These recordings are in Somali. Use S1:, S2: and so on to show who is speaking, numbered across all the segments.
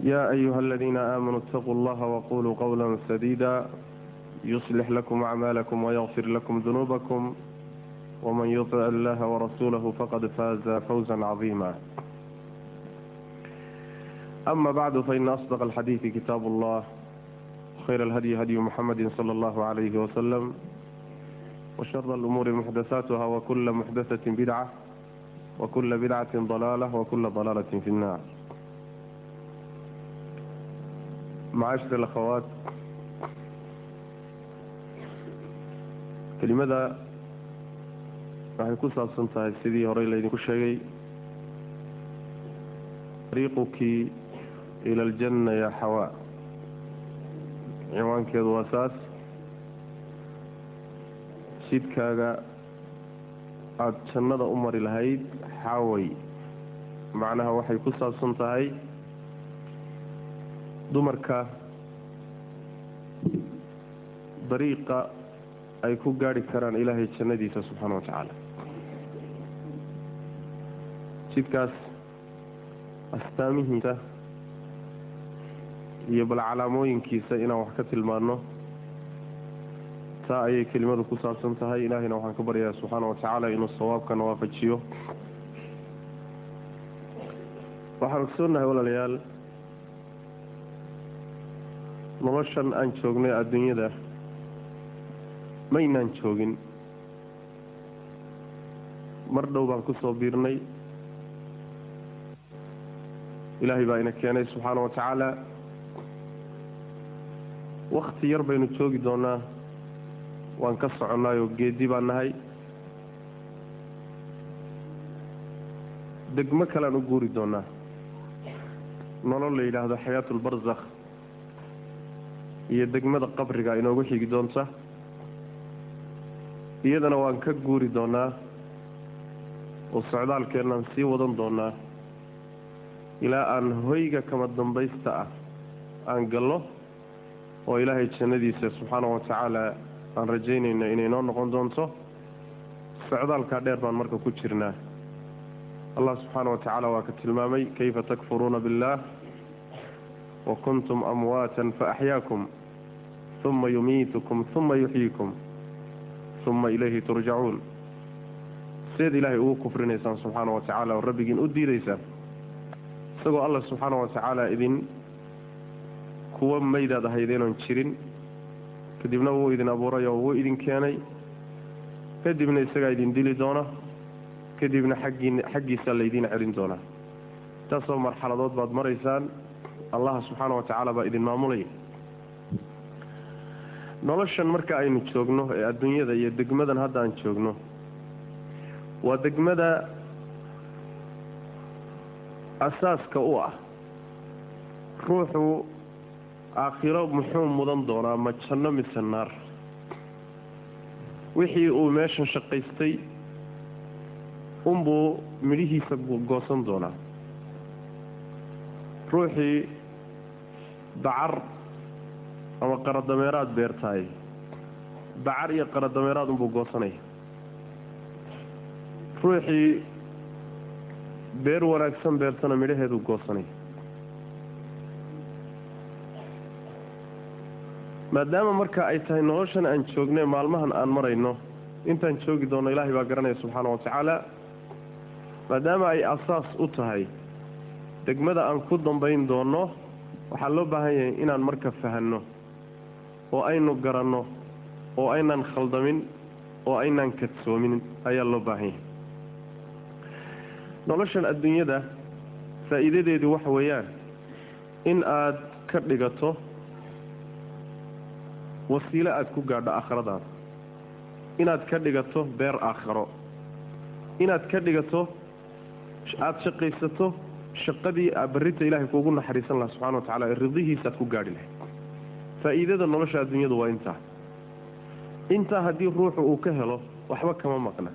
S1: يا أيها الذين آمنوا اتقوا الله وقولوا قولا سديدا يصلح لكم أعمالكم ويغفر لكم ذنوبكم ومن يطع الله ورسوله فقد فاز فوزا عظيما أما بعد فإن أصدق الحديث كتاب الله خير الهدي هدي محمد صلى الله عليه وسلم وشر الأمور محدثاتها وكل محدثة بدعة وكل بدعة ضلالة وكل ضلالة في النار macaashir alakhawaat kelimada waxay ku saabsan tahay sidii horey laydinku sheegay ariiqukii ila aljanna ya xawaa ciwaankeedu waa saas sidkaaga aada jannada u mari lahayd xaway macnaha waxay ku saabsan tahay dumarka dariiqa ay ku gaadhi karaan ilaahay jannadiisa subxaana wa tacaala. Jidkaas astaamihiisa iyo bal calaamooyinkiisa inaan wax ka tilmaanno taa ayay kelimadu ku saabsan tahay. Ilaahayna waxaan ka baryayaa subxaana wa tacaala inuu sawaabkana waafajiyo. Waxaan ogsoonnahay walaalayaal. Noloshan aan joognay adduunyada maynaan joogin. Mar dhow baan ku soo biirnay. Ilaahay baa ina keenay subxaana wa tacaala. Wakti yar baynu joogi doonaa. Waan ka soconnaayoo geedi baan nahay. Degmo kalean u guuri doonaa. Nolol la yidhaahdo xayaatulbarzakh iyo degmada qabriga inoogu xigi doonta iyadana waan ka guuri doonaa oo socdaalkeennaan sii wadan doonaa ilaa aan hoyga kama dambaysta ah aan gallo oo ilaahay jannadiisa subxaana wa tacaala aan rajaynayno inay noo noqon doonto socdaalkaa dheer baan marka ku jirnaa. Allah subxaana wa tacaala waa ka tilmaamay kayfa takfuruuna biاllaah wa kuntum amwaatan faaxyaakum uma yumiitukum uma yuxyiikum uma ilayhi turjacuun sideed ilaahay ugu kufrinaysaan subxaana wa tacaala oo rabbigiin u diidaysaan isagoo allah subxaana wa tacaala idin kuwa maydaad ahaydeenoon jirin kadibna wuu idin abuuray oo wuu idin keenay kadibna isagaa idin dili doona kadibna xaggiin xaggiisaa laydiin celin doonaa taasoo marxaladood baad maraysaan allaha subxaana wa tacaala baa idin maamulaya noloshan marka aynu joogno ee adduunyada iyo degmadan hadda aan joogno waa degmada asaaska u ah. Ruuxu aakhiro muxuu mudan doonaa ma janno mise naar? Wixii uu meeshan shaqaystay unbuu midhihiisa goosan doonaa. Ruuxii dacar ama qaradameeraad beertaay dacar iyo qaradameeraad unbuu goosanaya ruuxii beer wanaagsan beertana midhaheeduu goosanaya maadaama marka ay tahay noloshan aan joognay maalmahan aan marayno intaan joogi doonno ilaahay baa garanaya subxaana wa tacaala. Maadaama ay asaas u tahay degmada aan ku dambayn doonno waxaa loo baahan yahay inaan marka fahanno oo aynu garanno oo aynaan khaldamin oo aynaan kadsoomin ayaa loo baahan yahay. Noloshan adduunyada faa'iidadeedu waxa weeyaan. In aad ka dhigato wasiilo aad ku gaadho aakhiradaada inaad ka dhigato beer aakhiro. Inaad ka dhigato aada shaqaysato shaqadii barrinta ilaahay kuugu naxariisan laha subxana wa tacala ridihiisa aad ku gaadhi lahayd faa'iidada nolosha adduunyadu waa intaa. Intaa haddii ruuxu uu ka helo waxba kama maqna.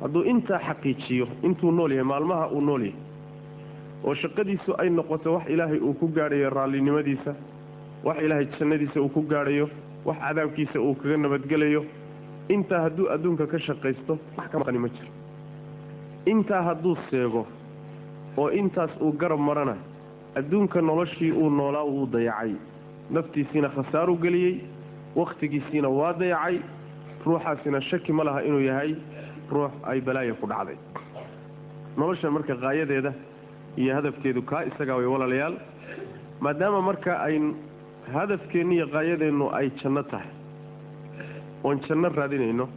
S1: Hadduu intaa xaqiijiyo intuu nool yahay maalmaha uu nool yahay oo shaqadiisu ay noqoto wax ilaahay uu ku gaadhayo raallinimadiisa wax ilaahay jannadiisa uu ku gaadhayo wax cadaabkiisa uu kaga nabadgelayo intaa hadduu adduunka ka shaqaysto wax ka maqani ma jiro. Intaa hadduu seego oo intaas uu garab marana adduunka noloshii uu noolaa wuu dayacay naftiisiina khasaaruu geliyey wakhtigiisiina waa dayacay ruuxaasina shaki ma laha inuu yahay ruux ay balaaya ku dhacday. Noloshan marka qaayadeeda iyo hadafkeedu kaa isagaa way walaalayaal maadaama marka ay hadafkeenni iyo qaayadeennu ay janno tahay oon janno raadinayno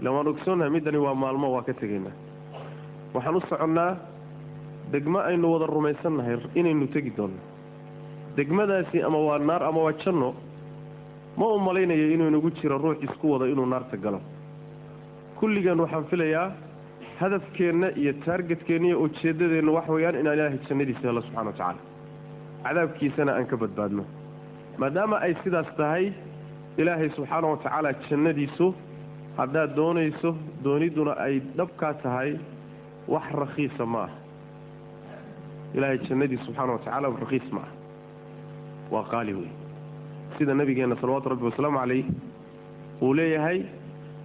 S1: ila waan ogsoonnahay middani waa maalmo waa ka tegaynaa. Waxaan u soconnaa degmo aynu wada rumaysannahay inaynu tegi doonno degmadaasi ama waa naar ama waa janno ma u malaynayo inuu inagu jiro ruux isku wada inuu naarta galo. Kulligeen waxaan filayaa hadafkeenna iyo taargetkeenna iyo ujeeddadeenna wax weeyaan inaan ilaahay jannadiisa hello subxana wa tacaala. Cadaabkiisana aan ka badbaadno. Maadaama ay sidaas tahay ilaahay subxaana wa tacaala jannadiisu haddaad doonayso doonidduna ay dhabkaa tahay wax rakhiisa ma ah. Ilaahay jannadiis subxaana wa tacaala rakhiis ma ah waa qaali wey sida nabigeenna salawaatu rabbi wasalaamu calayh uu leeyahay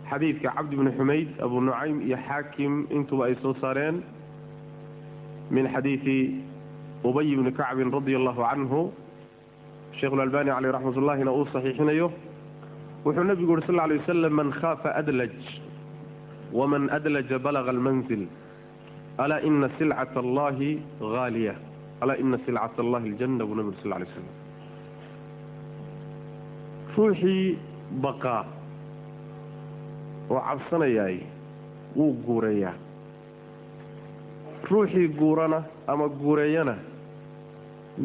S1: xadiidka cabdi bni xumayd abu nucaym iyo xaakim intuba ay soo saareen min xadiidi ubay bni kacbin radia allahu canhu sheikhulalbani caleyh raxmat ullahina uu saxiixinayo. Wuxuu nebigu yuri sal lay wasalam man khaafa adlaj waman adlaja balaga almanzil alaa ina silcat allahi haaliya alaa ina silcat allahi aljanna buu nebi uri sal lay slam ruuxii baqaa oo cabsanayaay wuu guureeyaa ruuxii guurana ama guureeyana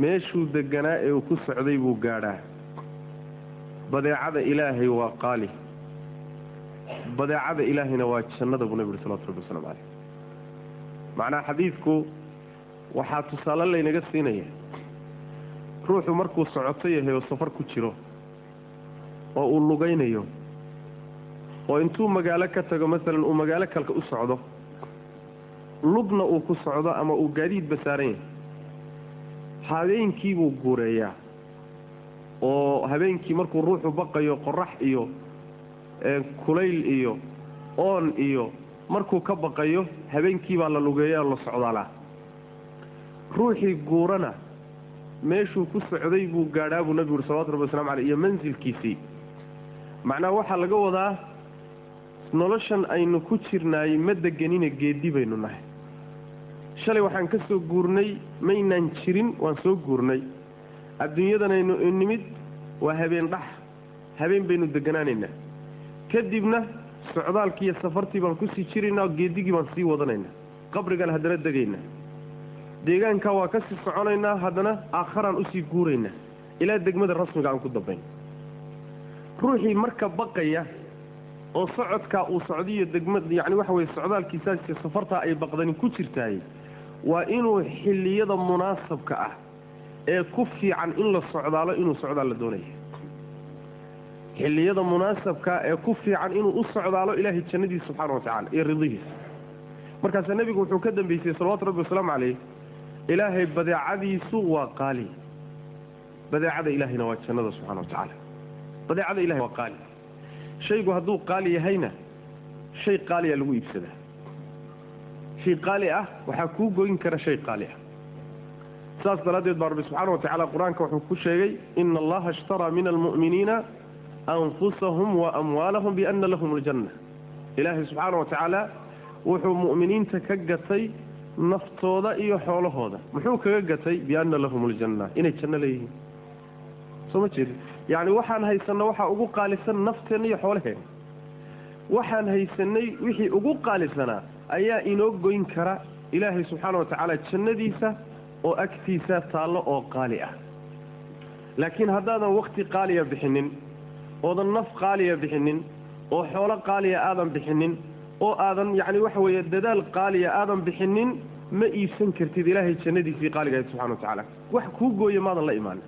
S1: meeshuu deganaa ee uu ku socday buu gaadhaa. Badeecada ilaahay waa qaali. Badeecada ilaahayna waa jannada buu nebi uri salawatu rabbi waslamu caleyh macnaha xadiidku waxaa tusaale laynaga siinaya ruuxu markuu socoto yahay oo safar ku jiro oo uu lugaynayo. Oo intuu magaalo ka tago masalan uu magaalo kalka u socdo lugna uu ku socdo ama uu gaadiidba saaran yahay habeenkiibuu guureeyaa. Oo habeenkii markuu ruuxu baqayo qorax iyo kulayl iyo oon iyo markuu ka baqayo habeenkii baa la lugeeya la socdaalaa ruuxii guurana meeshuu ku socday buu gaadhaa buu nebigu uri salawatu rabbi waslamu caleyh iyo mansilkiisii macnaha waxaa laga wadaa noloshan aynu ku jirnaay ma deganina geedi baynu nahay. Shalay waxaan ka soo guurnay maynaan jirin waan soo guurnay. Adduunyadanaynu nimid waa habeen dhax. Habeen baynu deganaanaynaa kadibna socdaalkii iyo safartii baan ku sii jiraynaa geedigii baan sii wadanaynaa. Qabrigaan haddana degaynaa. Deegaankaa waa ka sii soconaynaa haddana aakharaan u sii guuraynaa. Ilaa degmada rasmiga aan ku dambayn ruuxii marka baqaya oo socodkaa uu socdiyo degma yacni waxa weye socdaalkiisaas safartaa ay baqdani ku jirtaay waa inuu xilliyada munaasabka ah ee ku fiican in la socdaalo inuu socdaal la doonaya. Xilliyada munaasabkaa ee ku fiican inuu u socdaalo ilaahay jannadiisa subxaana wa tacala iyo ridihiisa. Markaasaa nebigu wuxuu ka dambeysay salawatu rabbi wasalaamu caleyh ilaahay badeecadiisu waa qaali. Badeecada ilaahayna waa jannada subxana wa tacaala badeecada ilahay waa qaali. Shaygu hadduu qaali yahayna shay qaaliya lagu iibsadaa. Shay qaali ah waxaa kuu goyn kara shay qaali ah. Saas daraaddeed baa rabbi subxaana wa tacala qur'aanka wuxuu ku sheegay ina allaha ishtaraa min almu'miniina anfusahum wa amwaalahum biana lahum aljanna. Ilaahay subxaana wa tacaala wuxuu mu'miniinta ka gatay naftooda iyo xoolahooda. Muxuu kaga gatay biana lahum aljanna? Inay janno leeyihiin soo ma jeedi yacni waxaan haysanno waxaa ugu qaalisan nafteenna iyo xoolaheenna waxaan haysanay wixii ugu qaalisanaa ayaa inoo goyn kara ilaahay subxaana wa tacaala jannadiisa oo agtiisa taallo oo qaali ah. Laakiin haddaadan wakti qaaliya bixinin oodan naf qaaliya bixinin oo xoolo qaaliya aadan bixinin oo aadan yacni waxa weeye dadaal qaaliya aadan bixinin ma iibsan kartid ilaahay jannadiisii qaaligahayd subxana wa tacaala wax kuu gooya maadan la imaanin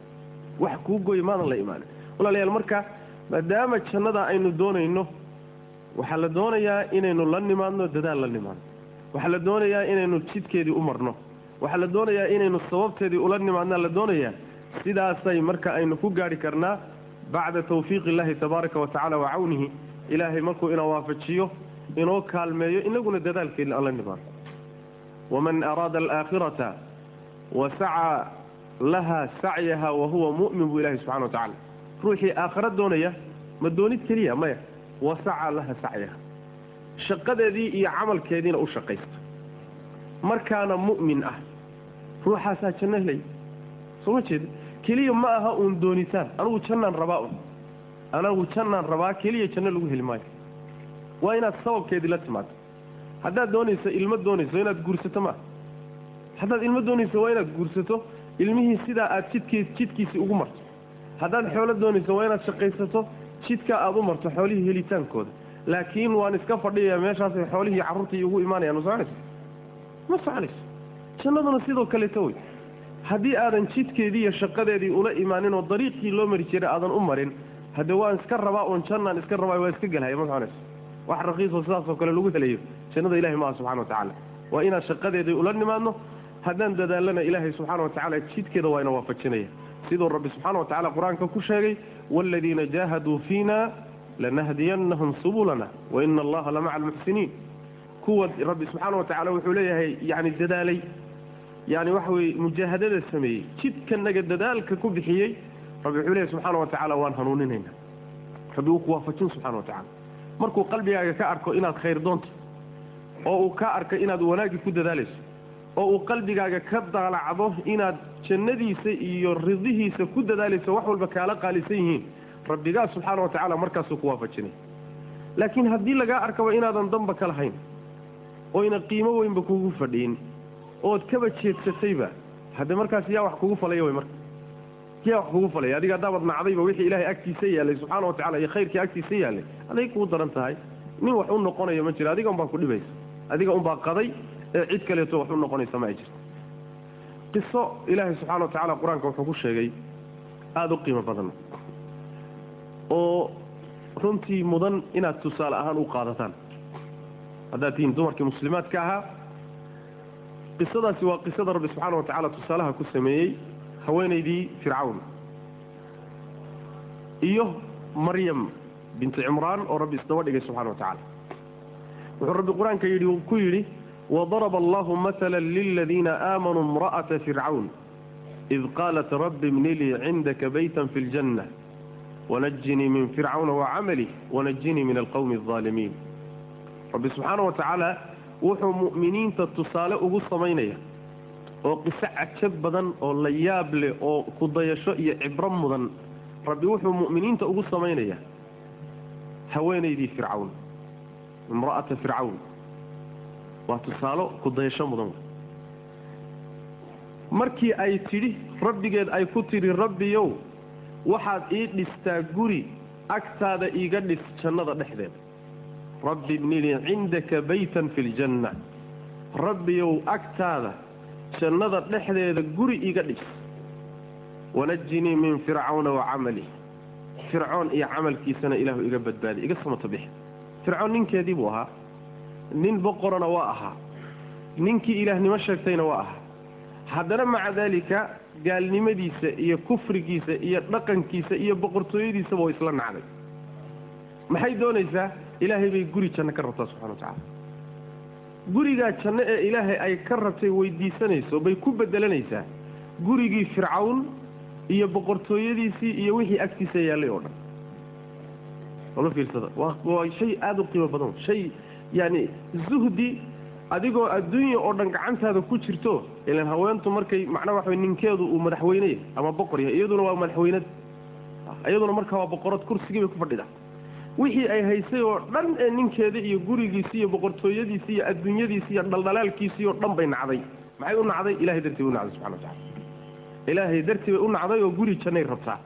S1: wax kuu gooya maadan la imaanin. Walaalayaal marka maadaama jannada aynu doonayno waxaa la doonayaa inaynu la nimaadno dadaal la nimaadno. Waxaa la doonayaa inaynu jidkeedii u marno. Waxaa la doonayaa inaynu sababteedii ula nimaadnaa. La doonayaa sidaasay marka aynu ku gaadhi karnaa bacda tawfiiqi illaahi tabaaraka wa tacala wa cawnihi. Ilaahay markuu ina waafajiyo inoo kaalmeeyo inaguna dadaalkeedna aan la nimaadno waman araada alaakhirata wa sacaa laha sacyaha wa huwa mu'min buu ilahi subxana wa tacala ruuxii aakhara doonaya ma doonid keliya maya. Wa sacaa laha sacyaha. Shaqadeedii iyo camalkeediina u shaqaysta. Markaana mu'min ah ruuxaasaa janno helay. Soo ma jeeda keliya ma aha uun doonitaan. Anigu jannaan rabaa un anagu jannaan rabaa keliya janno lagu heli maayo. Waa inaad sababkeedii la timaado. Haddaad doonayso ilmo doonayso inaad guursato maaha haddaad ilmo doonayso waa inaad guursato ilmihii sidaa aad jidkii jidkiisii ugu marto. Haddaad xoolo doonayso waa inaad shaqaysato jidkaa aad u marto xoolihii helitaankooda. Laakiin waan iska fadhiyayaa meeshaasay xoolihii carruurtii ugu imaanayaan ma soconayso ma soconayso jannaduna sidoo kaleeto wey. Haddii aadan jidkeedii iyo shaqadeedii ula imaanin oo dariiqii loo mari jiray aadan u marin hadde waan iska rabaa oon jannaan iska rabaa waa iska gelhaya ma soconayso wax raqiisoo sidaasoo kale lagu helayo. Jannada ilahi maaha subxana wa tacaala. Waa inaan shaqadeedii ula nimaadno haddaan dadaalana ilaahay subxaana wa tacaala jidkeeda waa ina waafajinaya. Siduu rabbi subxaana wa tacala qur'aanka ku sheegay waaladiina jaahaduu fiina lanahdiyannahum subulana waina allaha lamaca almuxsiniin. Kuwa rabbi subxaana wa tacala wuxuu leeyahay yani dadaalay yani waxa weye mujaahadada sameeyey jidkanaga dadaalka ku bixiyey rabbi wuxuu leeyahy subxaana wa tacaala waan hanuuninayna rabbi wuu ku waafajin subxana wa tacala markuu qalbigaaga ka arko inaad khayr doonto oo uu ka arko inaad wanaagii ku dadaalayso oo uu qalbigaaga ka daalacdo inaad jannadiisa iyo ridihiisa ku dadaalayso wax walba kaala qaalisan yihiin. Rabbigaa subxaana wa tacaala markaasuu ku waafajinay. Laakiin haddii lagaa arkaba inaadan damba ka lahayn oyna qiimo weynba kugu fadhiin ood kaba jeedsatayba hadde markaas yaa wax kugu falaya wey marka. Yaa wax kugu falaya adiga haddaabad nacdayba wixii ilaahay agtiisa yaallay subxaana wa tacala iyo khayrkii agtiisa yaallay aday kugu daran tahay. Nin wax u noqonayo ma jiro adiga unbaa ku dhibaysa adiga unbaa qaday ee cid kaleeto wax u noqonaysa ma ay jirto. Qiso ilaahay subxana wa tacala qur'aanka wuxuu ku sheegay aada u qiimo badan oo runtii mudan inaad tusaale ahaan u qaadataan. Haddaad tihiin dumarkii muslimaadka ahaa qisadaasi waa qisada rabbi subxaana wa tacaala tusaalaha ku sameeyey haweenaydii fircawn iyo maryam binti cimraan oo rabbi isdaba dhigay subxana wa tacala wuxuu rabbi qur'aanka yidhi ku yidhi وضرب الله مثلا للذين آمنوا امرأة فرعون إذ قالت رب ابن لي عندك بيتا في الجنة ونجني من فرعون وعمله ونجني من القوم الظالمين رب سبحانه وتعالى وحو مؤمنين تتصال أغو الصمينية وقسع كبدا ولياب لي وكضيشو عبرم مدن ربي وحو مؤمنين تأغو الصمينية هويني دي فرعون امرأة فرعون waa tusaalo ku dayasho mudan. Markii ay tidhi rabbigeed ay ku tidhi rabbiyow waxaad ii dhistaa guri agtaada iiga dhis jannada dhexdeeda rabbi ibnilii cindaka baytan fi ljanna rabbiyow agtaada jannada dhexdeeda guri iiga dhis. Wanajinii min fircawna wa camalih fircoon iyo camalkiisana ilaahu iga badbaadi iga samata bixi. Fircoon ninkeedii buu ahaa nin boqorana waa ahaa ninkii ilaahnimo sheegtayna waa ahaa haddana maca daalika gaalnimadiisa iyo kufrigiisa iyo dhaqankiisa iyo boqortooyadiisaba way isla nacday. Maxay doonaysaa? Ilaahay bay guri janno ka rabtaa subxana wa tacaala. Gurigaa janno ee ilaahay ay ka rabtay weydiisanayso bay ku bedelanaysaa gurigii fircawn iyo boqortooyadiisii iyo wixii agtiisa yaallay oo dhan. Lama fiirsada waa shay aada u qiimo badan. Shay yani zuhdi adigoo adduunya oo dhan gacantaada ku jirto ilan haweentu markay macnaa waxa ninkeedu uu madaxweyne yahay ama boqor yahay iyaduna waa madaxweynad. Iyaduna markaa waa boqorad kursigii bay ku fadhida wixii ay haysay oo dhan ee ninkeeda iyo gurigiisi iyo boqortooyadiisi iyo adduunyadiisi iyo dhaldhalaalkiisii oo dhan bay nacday. Maxay u nacday? Ilahay dartii bay u nacday subxana watacala ilaahay dartii bay u nacday oo guri jannay rabtaa.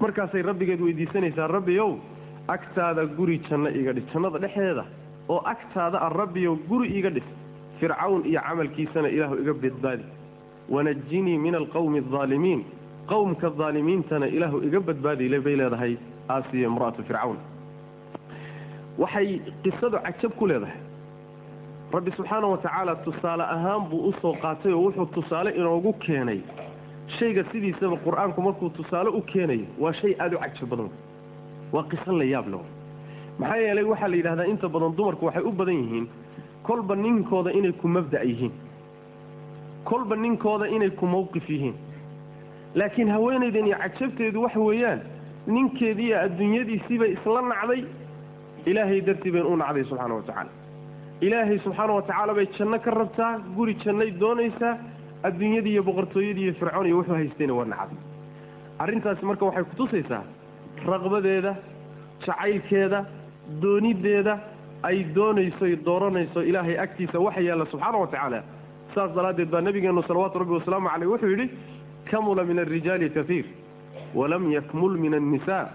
S1: Markaasay rabbigeed weydiisanaysaa rabbiyow agtaada guri janno iga dhis jannada dhexdeeda oo agtaada a rabbiyow guri iga dhis fircawn iyo camalkiisana ilaahu iga badbaadi. Wanajinii min alqawmi aldaalimiin qowmka daalimiintana ilaahu iga badbaadile bay leedahay aasiya imra'atu fircawn. Waxay qisadu cajab ku leedahay. Rabbi subxaana wa tacaala tusaale ahaan buu u soo qaatay oo wuxuu tusaale inoogu keenay. Shayga sidiisaba qur'aanku markuu tusaale u keenayo waa shay aada u cajab badan. Waa qiso la yaab leh maxaa yeelay waxaa la yidhahdaa inta badan dumarku waxay u badan yihiin kolba ninkooda inay ku mabda' yihiin. Kolba ninkooda inay ku mawqif yihiin. Laakiin haweenaydan iyo cajabteedu waxa weeyaan ninkeediiyo adduunyadiisiibay isla nacday ilaahay dartii bayn u nacday subxaana wa tacaala. Ilaahay subxaana wa tacaala bay janno ka rabtaa guri jannay doonaysaa adduunyadii iyo boqortooyadii iyo fircoon iyo wuxuu haystayna waa nacday arrintaasi marka waxay kutusaysaa raqbadeeda jacaylkeeda doonideeda ay doonayso dooranayso ilaahay agtiisa waxa yaalla subxaana wa tacaala. Saas daraaddeed baa nabigeenu salawaatu rabbi wasalaamu caleyh wuxuu yidhi kamula min alrijaali kaiir walam yakmul min annisa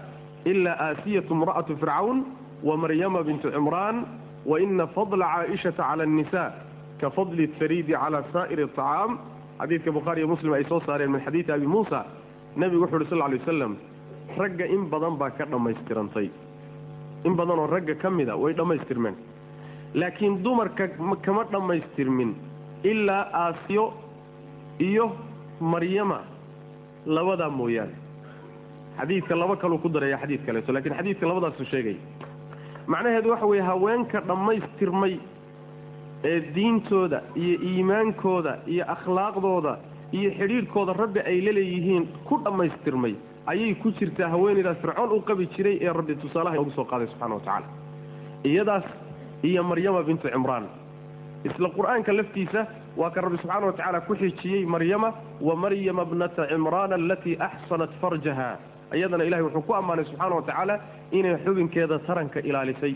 S1: ila aasiyatu imra'atu fircawn wamaryama bintu cimraan waina fadla caaishata cala annisa ka fadli hariidi cala saa'iri acaam xadiidka bukhaariiyo muslim ay soo saareen min xadiidi abi muusa. Nebigu wuxu uhi sal lay waslam ragga in badan baa ka dhammaystirantay in badanoo ragga ka mida way dhammaystirmeen. Laakiin dumarka kama dhammaystirmin ilaa aasiyo iyo maryama labadaa mooyaane. Xadiidka laba kaluu ku daraya xadiid kaleeto lakiin xadiidka labadaasu sheegaya macnaheedu waxa weeye haweenka dhammaystirmay ee diintooda iyo iimaankooda iyo akhlaaqdooda iyo xidhiidhkooda rabbi ay la leeyihiin ku dhammaystirmay ayay ku jirtaa haweenaydaas fircoon u qabi jiray ee rabbi tusaalaha inoogu soo qaaday subxana wa tacaala. Iyadaas iyo maryama bintu cimraan. Isla qur'aanka laftiisa waa ka rabbi subxaana wa tacaala ku xijiyey maryama wa maryama bnata cimraana alatii axsanat farjaha. Iyadana ilahay wuxuu ku ammaanay subxaana wa tacaala inay xubinkeeda taranka ilaalisay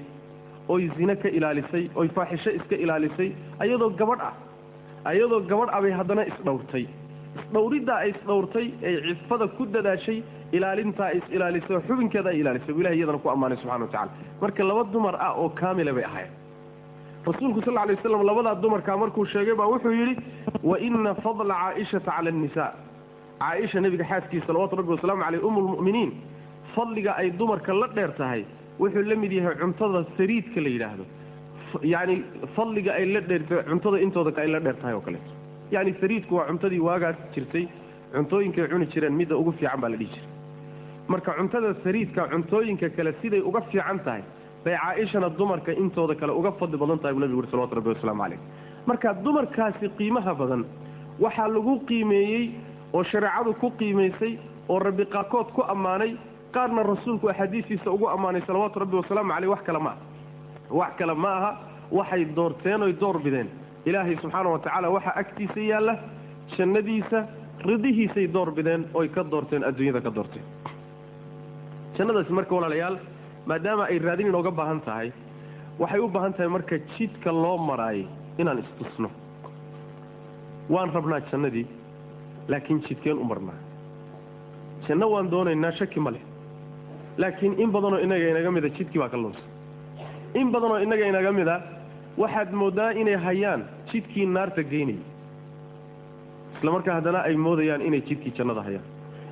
S1: oy zine ka ilaalisay oy faaxisho iska ilaalisay ayadoo gabadh ah ayadoo gabadh ah bay haddana isdhowrtay isdhowriddaa ay isdhowrtay ay cifada ku dadaashay ilaalintaa ay is-ilaalisay oo xubinkeeda ay ilaalisay. Buu ilahay iyadana ku ammaanay subxana wa tacala marka laba dumar ah oo kaamila bay ahayd rasuulku sal lay waslam labadaa dumarkaa markuu sheegay baa wuxuu yidhi wa ina fadla caaishata cala annisaa. Caaisha nebiga xaaskiisa salawatu rabbi wasalaamu caleyh umu lmu'miniin fadliga ay dumarka la dheer tahay wuxuu la mid yahay cuntada sariidka la yidhaahdo. Yacni fadliga ay la dheertahay cuntada intooda ay la dheer tahay oo kaleeto yacni sariidku waa cuntadii waagaas jirtay cuntooyinkay cuni jireen midda ugu fiican baa la dhihi jiray. Marka cuntada sariidka cuntooyinka kale siday uga fiican tahay bay caaishana dumarka intooda kale uga fadli badan tahay buu nabigu uri salawatu rabbi wasalaamu caleyh marka dumarkaasi qiimaha badan waxaa lagu qiimeeyey oo shareecadu ku qiimaysay oo rabbi qaarkood ku ammaanay qaarna rasuulku axaadiistiisa ugu ammaanay salawaatu rabbi wasalaamu caleyh wax kale ma aha. Wax kale ma aha. Waxay doorteen oy door bideen ilaahay subxaana wa tacaala waxaa agtiisa yaalla jannadiisa ridihiisay door bideen oy ka doorteen adduunyada ka doorteen. Jannadaasi marka walaalayaal maadaama ay raadin inooga baahan tahay waxay u baahan tahay marka jidka loo maraayay inaan istusno. Waan rabnaa jannadii laakiin jidkeen u marnaa. Janno waan doonaynaa shaki ma leh. Laakiin in badanoo innaga inaga mida jidkii baa ka lunsa. In badanoo innaga inaga mida waxaad mooddaa inay hayaan jidkii naarta geynayay isla markaa haddana ay moodayaan inay jidkii jannada hayaan.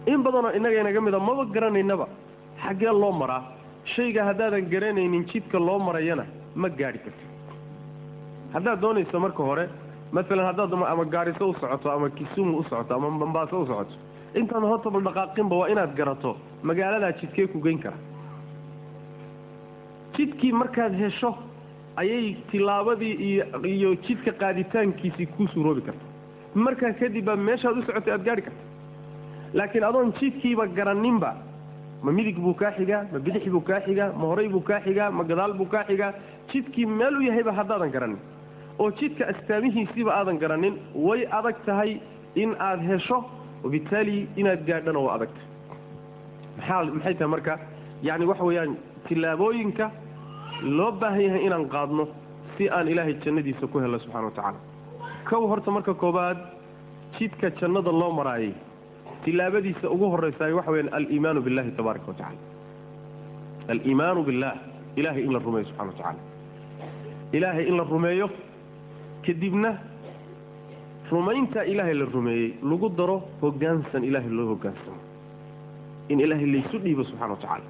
S1: In badanoo innaga inaga mida maba garanaynaba. Xaggee loo maraa? Shayga haddaadan garanaynin jidka loo marayana ma gaadhi karti haddaad doonayso marka hore maalan haddaad ama gaariso u socoto ama kisumu u socoto ama bambaaso u socoto intaan hortaba dhaqaaqinba waa inaad garato. Magaaladaa jidkee ku geyn kara. Jidkii markaad hesho ayay tilaabadii iyo jidka qaaditaankiisii kuu suuroobi karta. Markaa kadib baa meeshaad u socotay aad gaadhi karta. Laakiin adoon jidkiiba garanninba ma midig buu kaa xigaa ma bidix buu kaa xigaa ma horay buu kaa xigaa ma gadaal buu kaa xigaa. Jidkii meel u yahayba haddaadan garanin. Oo jidka astaamihiisiiba aadan garanin way adag tahay in aad hesho wabitaali inaad gaadhana waa adagtahay maxaa maxay tahay marka? Yacni waxa weeyaan tillaabooyinka loo baahan yahay inaan qaadno si aan ilaahay jannadiisa ku helno subxana wa tacaala. Kow horta marka koobaad jidka jannada loo maraayay tilaabadiisa ugu horraysaay waxa weyaan aliimaanu billahi tabaaraka wa tacala aliimaanu billah ilahay in la rumeeyo subxana wa tacaala. Ilaahay in la rumeeyo kadibna rumayntaa ilaahay la rumeeyey lagu daro hoggaansan ilaahay loo hoggaansamo in ilaahay laysu dhiibo subxana wa tacaala.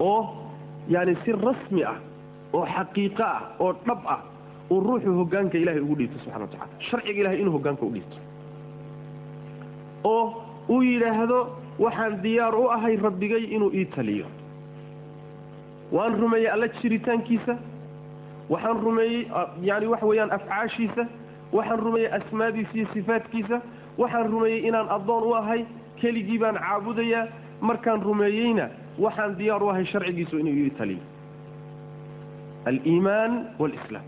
S1: Oo yaani si rasmi ah oo xaqiiqo ah oo dhab ah uu ruuxu hoggaanka ilahay ugu dhiibto subxana wa tacala sharciga ilahay inuu hoggaanka u dhiibto. Oo uu yidhaahdo waxaan diyaar u ahay rabbigay inuu ii taliyo. Waan rumeeyey alla jiritaankiisa waxaan rumeeyey yaani waxa weeyaan afcaashiisa waxaan rumeeyey asmaadiisa iyo sifaadkiisa waxaan rumeeyey inaan addoon u ahay keligii baan caabudayaa markaan rumeeyeyna waxaan diyaar u ahay sharcigiisu inuu ii taliyo. Aliimaan walislaam.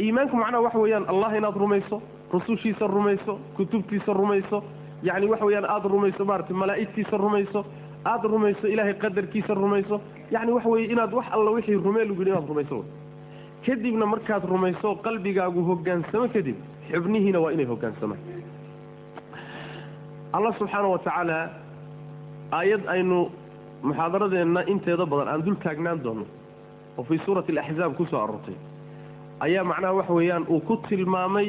S1: Iimaanku macnaha waxa weeyaan allah inaad rumayso rusushiisa rumayso kutubtiisa rumayso yacni waxa weeyaan aada rumayso maarata malaa'igtiisa rumayso aada rumayso ilaahay qadarkiisa rumayso yacni waxa weeye inaad wax alla wixii rumee lagu yidhi inaad rumayso. Kadibna markaad rumayso qalbigaagu hoggaansamo kadib xubnihiina waa inay hoggaansamaan allah subxaana wa tacaala aayad aynu muxaadaradeenna inteeda badan aan dul taagnaan doono oo fii suurati alaxzaab ku soo aroortay ayaa macnaha waxa weeyaan uu ku tilmaamay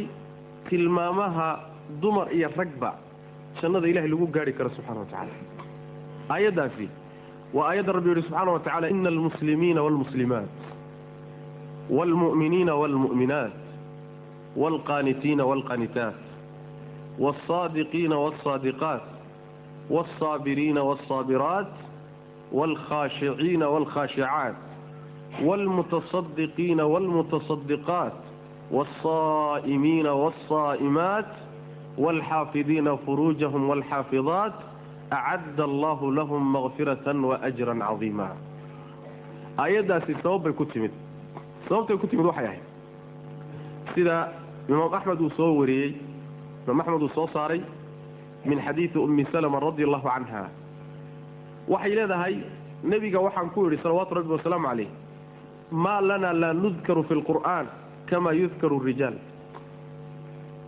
S1: tilmaamaha dumar iyo ragba jannada ilahay lagu gaari karo subxana wa tacaala. Aayaddaasi waa aayadda rabbi yihi subxaana wa tacala ina almuslimiina waalmuslimaat waalmu'miniina waalmu'minaat waalqaanitiina waalqaanitaat waalsaadiqiina waalsaadiqaat waalsaabiriina waalsaabiraat waalkhaashiciina waalkhaashicaat waalmutaصadiqiina waalmutaصadiqaat waalsaa'imiina waalsaa'imaat waalxaafidiina furuujahum waalxaafidaat acadda allahu lahum makfiratan waajran cadiima aayaddaasi sabab bay ku timid sababtay ku timid waxay ahayd sida imaam axmed uu soo wariyey imaam axmed uu soo saaray min xadiidi ummi salama radi allahu canha waxay leedahay nebiga waxaan ku yidhi salawaatu rabbi wasalaamu calayh maa lana laa nudkaru fi lqur'aan kamaa yudkaru rijaal.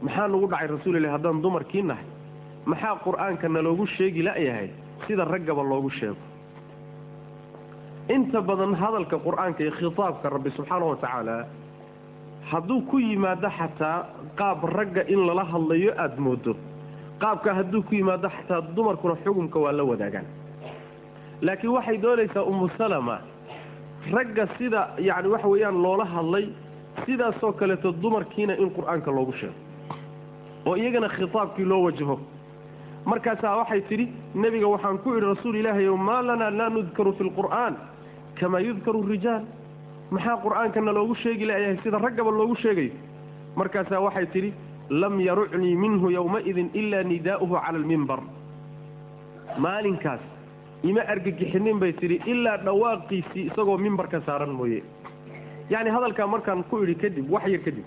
S1: Maxaa nagu dhacay rasuulilah haddaan dumarkii nahay? Maxaa qur'aanka naloogu sheegi la'yahay sida raggaba loogu sheego? Inta badan hadalka qur'aanka iyo khitaabka rabbi subxaana wa tacaala hadduu ku yimaado xataa qaab ragga in lala hadlayo aada moodo qaabka hadduu ku yimaado xataa dumarkuna xukumka waa la wadaagaan laakiin waxay doonaysaa ummu salama ragga sida yacni waxa weeyaan loola hadlay sidaasoo kaleeto dumarkiina in qur'aanka loogu sheego oo iyagana khitaabkii loo wajaho. Markaasaa waxay tidhi nebiga waxaan ku idhi rasuul ilaahay maa lanaa laa nudkaru fi lqur'aan kamaa yudkaru rijaal. Maxaa qur'aankana loogu sheegi layahay sida raggaba loogu sheegayo markaasaa waxay tidhi lam yarucnii minhu yowmaidin ilaa nidaa'uhu cala almimbar maalinkaas ima argagixinin bay tidhi ilaa dhawaaqiisii isagoo mimbarka saaran mooye. Yacni hadalkaa markaan ku idhi kadib wax yar kadib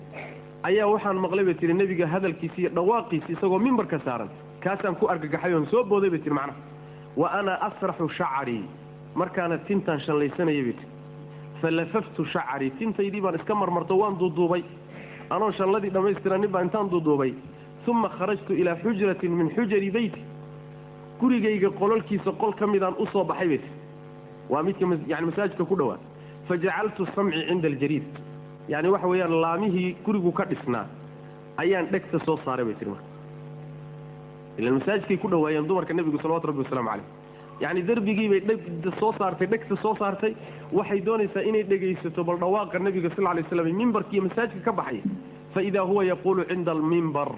S1: ayaa waxaan maqlay bay tihi nebiga hadalkiisi iyo isagoo mimbarka saaran. Kaasaan ku argagaxay oon soo booday bay tihi macnaha wa ana asraxu shacarii markaana tintaan shallaysanayay bay tihi falafaftu shacarii tintaydii baan iska marmarto waan duuduubay. Anoo shalladii dhammaystiranin baa intaan duuduubay. Uma kharajtu ilaa xujratin min xujari beyti gurigayga qololkiisa qol ka midaan u soo baxay bay tihi waa midka yani masaajidka ku dhowaa fajacaltu samci cinda aljariid yani waxa weeyaan laamihii gurigu ka dhisnaa ayaan dhegta soo saaray bay tihi marka ilan masaajidkay ku dhawaayeen dumarka nebigu salawatu rabbi wasalaamu caleyh yacni derbigiibay soo saartay dhegta soo saartay. Waxay doonaysaa inay dhegaysato bal dhawaaqa nebiga sal lay slam mimbarkiiyo masaajidka ka baxaya fa idaa huwa yaquulu cinda almimbar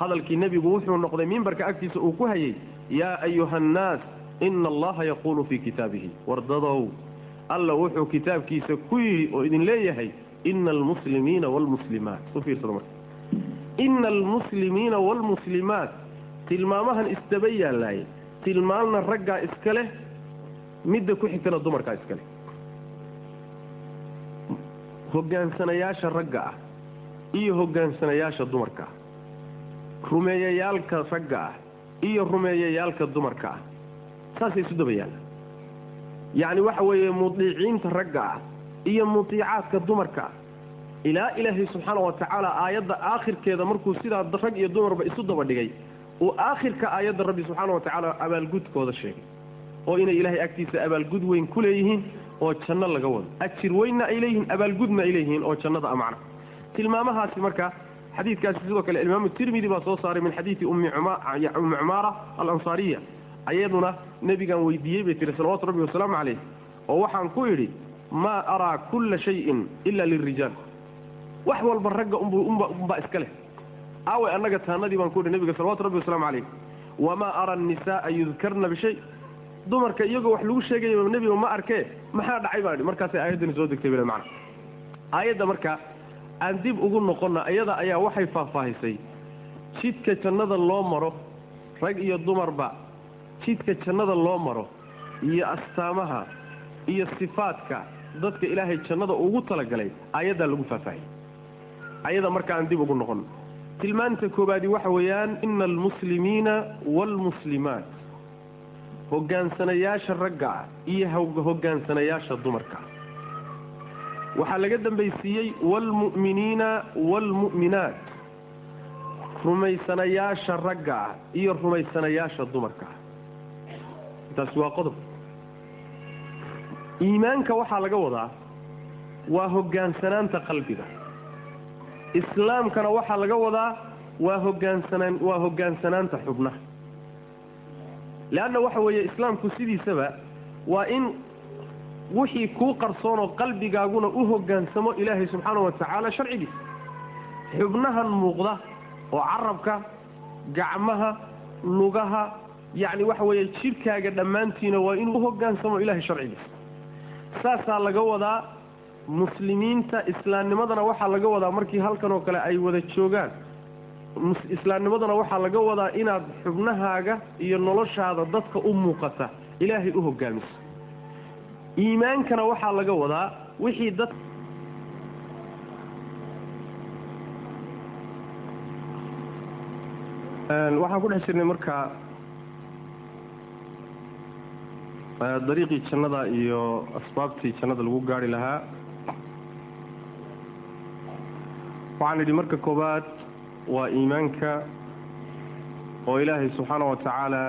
S1: hadalkii nebigu wuxuu noqday mimbarka agtiisa uu ku hayay yaa ayuha annaas ina allaha yaquulu fii kitaabihi. Wardadow alla wuxuu kitaabkiisa ku yidhi oo idin leeyahay ina almuslimiina marka. Ina almuslimiina waalmuslimaat tilmaamahan isdaba yaallaaye tilmaamna raggaa iska leh midda ku xigtana dumarkaa iska leh. Hoggaansanayaasha ragga ah iyo hoggaansanayaasha dumarka ah rumeeyayaalka ragga ah iyo rumeeyayaalka dumarka ah. Saasay isu daba yaalla yacni waxa weeye mudiiciinta ragga ah iyo mutiicaadka dumarka ah. Ilaa ilaahay subxaana wa tacaala aayadda aakhirkeeda markuu sidaa rag iyo dumarba isu daba dhigay uu aakhirka aayadda rabbi subxaana wa tacaala abaalgudkooda sheegay. Oo inay ilaahay agtiisa abaalgud weyn ku leeyihiin oo janno laga wado. Ajir weynna ay leeyihiin abaalgudna ay leeyihiin oo jannada a macna tilmaamahaasi marka xadiidkaasi sidoo kale imaamu tirmidi baa soo saaray min xadiidi ummi cumaara alansaariya ayaduna nebigaan weydiiyey bay tihi salawatu rabbi wasalaamu calayh oo waxaan ku idhi maa araa kulla shayin ila lilrijaal wax walba ragga unbaa iska leh. Aaway annaga taanadii baan ku idhi nebiga salawatu rabbi wasalaamu calayh. Wamaa ara annisaaa yudkarna bishay. Dumarka iyagoo wax lagu sheegaya nebiga ma arkee maxaa dhacay? baan idhi. Markaasay aayaddani soo degtay bile macna. Aayadda marka aan dib ugu noqonna iyada ayaa waxay faahfaahisay. Jidka jannada loo maro rag iyo dumarba jidka jannada loo maro iyo astaamaha iyo sifaadka dadka ilaahay jannada ugu talagalay aayaddaa lagu faahfaahiyey ayada marka aan dib ugu noqon. Tilmaanta koobaadi waxa weeyaan ina almuslimiina waalmuslimaat hogaansanayaasha ragga ah iyo hogaansanayaasha dumarka waxaa laga dambaysiiyey waalmu'miniina waalmu'minaat rumaysanayaasha ragga ah iyo rumaysanayaasha dumarka ah. Taasi waa qodob. Iimaanka waxaa laga wadaa waa hogaansanaanta qalbiga. Islaamkana waxaa laga wadaa waa hogaansanaan waa hogaansanaanta xubnaha. Leanna waxa weeye islaamku sidiisaba waa in wixii kuu qarsoonoo qalbigaaguna u hogaansamo ilaahay subxaana wa tacaala sharcigiisa xubnahan muuqda oo carabka gacmaha lugaha yacni waxa weeye jidhkaaga dhammaantiina waa inuu u hogaansamo ilaahay sharcigiisa saasaa laga wadaa muslimiinta islaamnimadana waxaa laga wadaa markii halkan oo kale ay wada joogaan. Islaamnimadana waxaa laga wadaa inaad xubnahaaga iyo noloshaada dadka u muuqata ilaahay u hogaamiso iimaankana waxaa laga wadaa wixii dad waxaan ku dhex jirnay marka dariiqii jannada iyo asbaabtii jannada lagu gaari lahaa. Waxaan idhi marka koobaad waa iimaanka oo ilaahay subxaana wa tacaala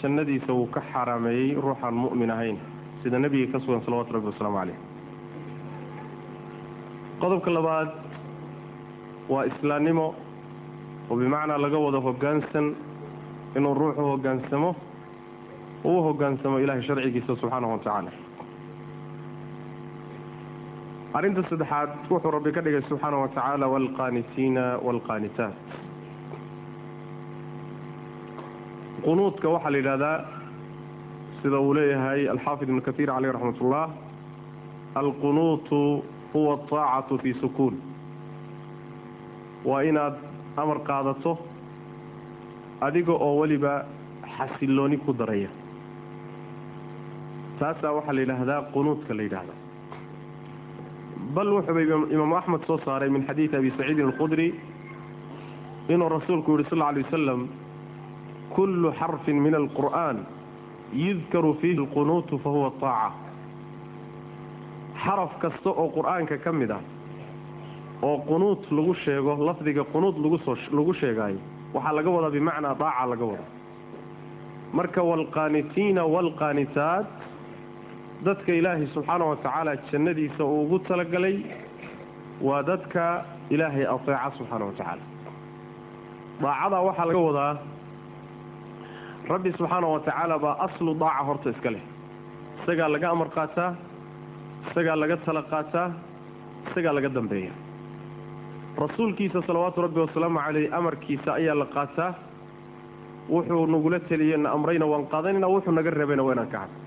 S1: jannadiisa uu ka xaaraameeyey ruuxaan mu'min ahayn sida nebiga ka sugan salawatu rabbi wasalaamu caleyh qodobka labaad waa islaamnimo oo bimacnaa laga wado hoggaansan inuu ruuxu hoggaansamo uu u hoggaansamo ilaahay sharcigiisa subxaanahu wa tacaala. Arrinta saddexaad wuxuu rabbi ka dhigay subxaana wa tacaala waalqaanitiina waalqaanitaat qunuudka waxaa la yidhahdaa sida uu leeyahay alxaafid ibnu katiir caleyh raxmat ullah alqunuutu huwa ataacatu fii sukuun waa inaad amar qaadato adiga oo weliba xasillooni ku daraya. Taasaa waxaa la yidhaahdaa qunuudka la yidhaahda bal wuxuuba imaamu axmed soo saaray min xadiidi abi saciidin alkhudri inuu rasuulku yihi sal lla alay wasalam kullu xarfin min alqur'aan yudkaru fiihi alqunuutu fahuwa taaca. Xaraf kasta oo qur'aanka ka mid ah oo qunuud lagu sheego lafdiga qunuud lagu sheegaayo waxaa laga wadaa bimacnaa daaca laga wada marka waalqaanitiina waalqaanitaat dadka ilaahay subxaana wa tacaala jannadiisa uu ugu talagalay waa dadka ilaahay ateeca subxaana wa tacaala daacadaa waxaa laga wadaa rabbi subxaana wa tacaala baa aslu daaca horta iska leh. Isagaa laga amar qaataa isagaa laga tala qaataa isagaa laga dambeeya. Rasuulkiisa salawaatu rabbi wasalaamu caleyh amarkiisa ayaa la qaataa wuxuu nagula teliyey na amrayna waan qaadanayna wuxuu naga reebayna waa inaan ka hadlo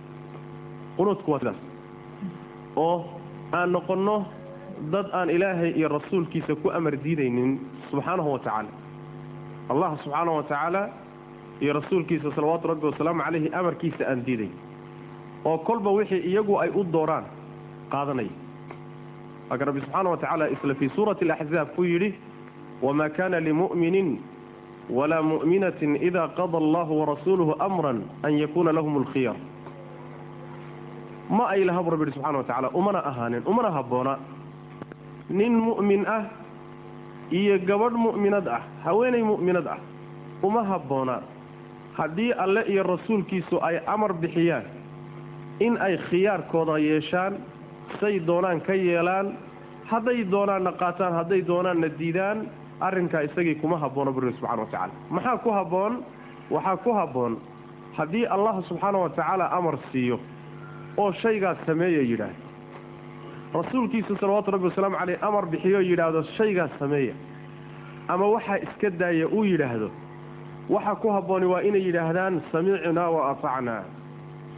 S1: qunuudku waa sidaas. Oo aan noqonno dad aan ilaahay iyo rasuulkiisa ku amar diidaynin subxaanahu wa tacaala allah subxaanahu wa tacaala iyo rasuulkiisa salawaatu rabbi wasalaamu caleyhi amarkiisa aan diiday oo kolba wixii iyagu ay u dooraan qaadanaya laakiin rabbi subxaana wa tacaala isla fii suurati alaxzaab ku yidhi wamaa kana limu'minin walaa mu'minatin ida qada allahu warasuuluhu amran an yakuuna lahum alkhiyar. Ma ay laha bu rabbi yihi subxana wa tacaala umana ahaanin umana habboona nin mu'min ah iyo gabadh mu'minad ah haweenay mu'minad ah uma habboona haddii alle iyo rasuulkiisu ay amar bixiyaan in ay khiyaarkooda yeeshaan say doonaan ka yeelaan hadday doonaanna qaataan hadday doonaanna diidaan arrinkaa isagii kuma habboona buri subxana wa tacaala. Maxaa ku habboon waxaa ku habboon haddii allah subxaana wa tacaala amar siiyo oo shaygaas sameeya yidhaahdo. Rasuulkiisa salawaatu rabbi wasalaamu caleyh amar bixiyo yidhaahdo shaygaas sameeya. Ama waxaa iska daaya uu yidhaahdo waxa ku habbooni waa inay yidhaahdaan samicnaa wa atacnaa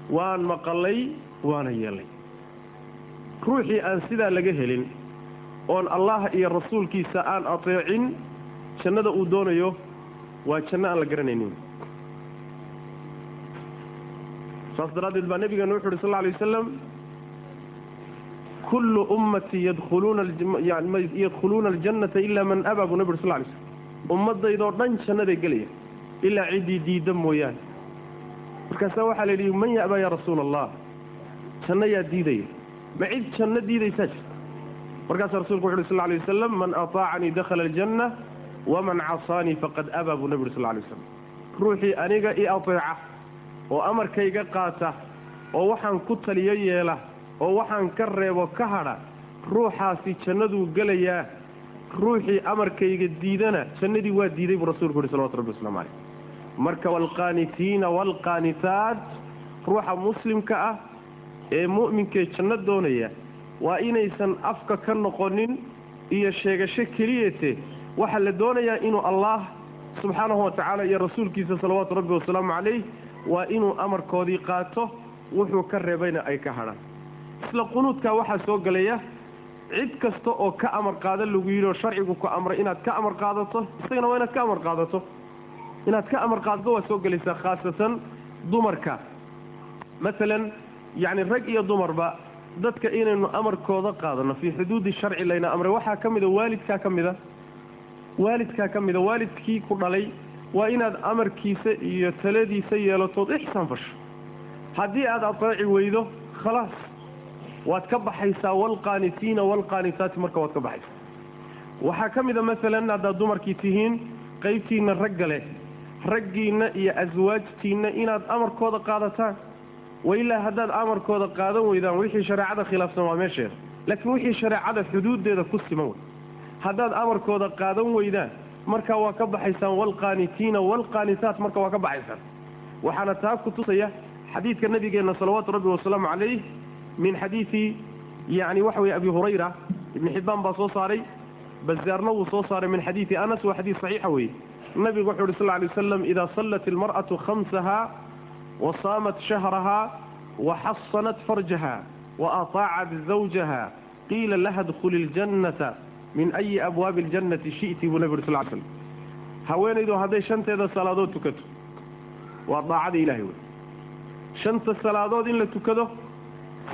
S1: waan maqalay waana yeelay. Ruuxii aan sidaa laga helin oon allah iyo rasuulkiisa aan ateecin jannada uu doonayo waa janno aan la garanaynin. Saas daraaddeed baa nebigeena wuxu uhi sal lla alay wasalam kullu ummatii yadkhuluuna aljannata ilaa man abaa buu nebi uri sal lay slm ummaddaydoo dhan jannaday gelaya ilaa ciddii diidda mooyaane. Markaasaa waxaa la yidhi man ya'baa yaa rasuula allah janno yaa diidaya. Ma cid janno diidaysaa jirta markaasaa rasulku wuxu uhi sal lay wasalam man ataacanii dakhala aljanna waman casaanii faqad abaa buu nebi uri sal lay waslam ruuxii aniga i ateeca oo amarkayga qaata oo waxaan ku taliyo yeela oo waxaan ka reebo ka hadha ruuxaasi jannaduu gelayaa. Ruuxii amarkayga diidana jannadii waa diiday buu rasulku uhi salawatu rabbi waslamu caleyh marka waalqaanitiina waalqaanitaat ruuxa muslimka ah ee mu'minkee janno doonaya waa inaysan afka ka noqonin iyo sheegasho keliyete waxaa la doonayaa inuu allah subxaanahu wa tacaala iyo rasuulkiisa salawaatu rabbi wasalaamu calayh waa inuu amarkoodii qaato wuxuu ka reebayna ay ka hadhaan. Isla qunuudkaa waxaa soo gelaya cid kasta oo ka amar qaada lagu yidhi oo sharcigu ku amray inaad ka amar qaadato isagana waa inaad ka amar qaadato inaad ka amar qaadato waa soo gelaysaa khaasatan dumarka. Maalan yacni rag iyo dumarba dadka inaynu amarkooda qaadano fii xuduudi sharci layna amray waxaa ka mida waalidkaa ka mida. Waalidkaa ka mida waalidkii ku dhalay waa inaad amarkiisa iyo taladiisa yeelatood ixsaan fasho. Haddii aad ateeci weydo khalaas waad ka baxaysaa waalqaanitiina waalqaanitaati marka waad ka baxaysaa. Waxaa ka mida maalan haddaad dumarkii tihiin qaybtiinna ragga leh raggiinna iyo aswaajtiinna inaad amarkooda qaadataan. Wailaa haddaad amarkooda qaadan weydaan wixii shareecada khilaafsan waa meesheeda laakiin wixii shareecada xuduuddeeda ku siman wey haddaad amarkooda qaadan weydaan marka waa ka baxaysaan waalqaanitiina waalqaanitaat marka waa ka baxaysaan. Waxaana taa ku tusaya xadiidka nabigeenna salawaatu rabbi wasalaamu calayh min xadiidi yani waxa weye abi hurayra ibni xibbaan baa soo saaray bazaarna wuu soo saaray min xadiidi anas waa xadiid saxiixa weeye nabigu wuxu uhi sal lay waslam idaa sallat ilmar'atu khamsaha wa saamat shahraha wa xasanat farjaha wa ataacat zawjaha qiila laha dkhuli ljannata min ayi abwaabi aljannati shi'ti buu nabi uri sal l slam haweenaydu hadday shanteeda salaadood tukato waa daacada ilahay wey shanta salaadood in la tukado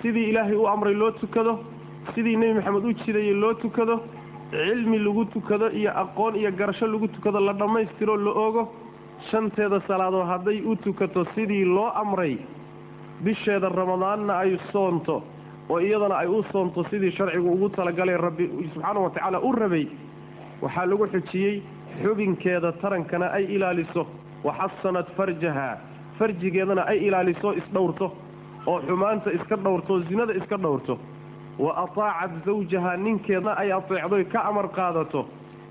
S1: sidii ilaahay u amray loo tukado sidii nebi maxamed u jidayay loo tukado cilmi lagu tukado iyo aqoon iyo garasho lagu tukado la dhammaystiroo la ogo shanteeda salaadood hadday u tukato sidii loo amray bisheeda ramadaanna ay soonto oo iyadana ay u soonto sidii sharcigu ugu talagalay rabbi subxaanahu watacaala u rabay waxaa lagu xujiyey xubinkeeda tarankana ay ilaaliso. Waxasanat farjaha farjigeedana ay ilaaliso isdhowrto oo xumaanta iska dhowrto zinada iska dhowrto wa ataacat zawjaha ninkeedna ay ateecdoy ka amar qaadato.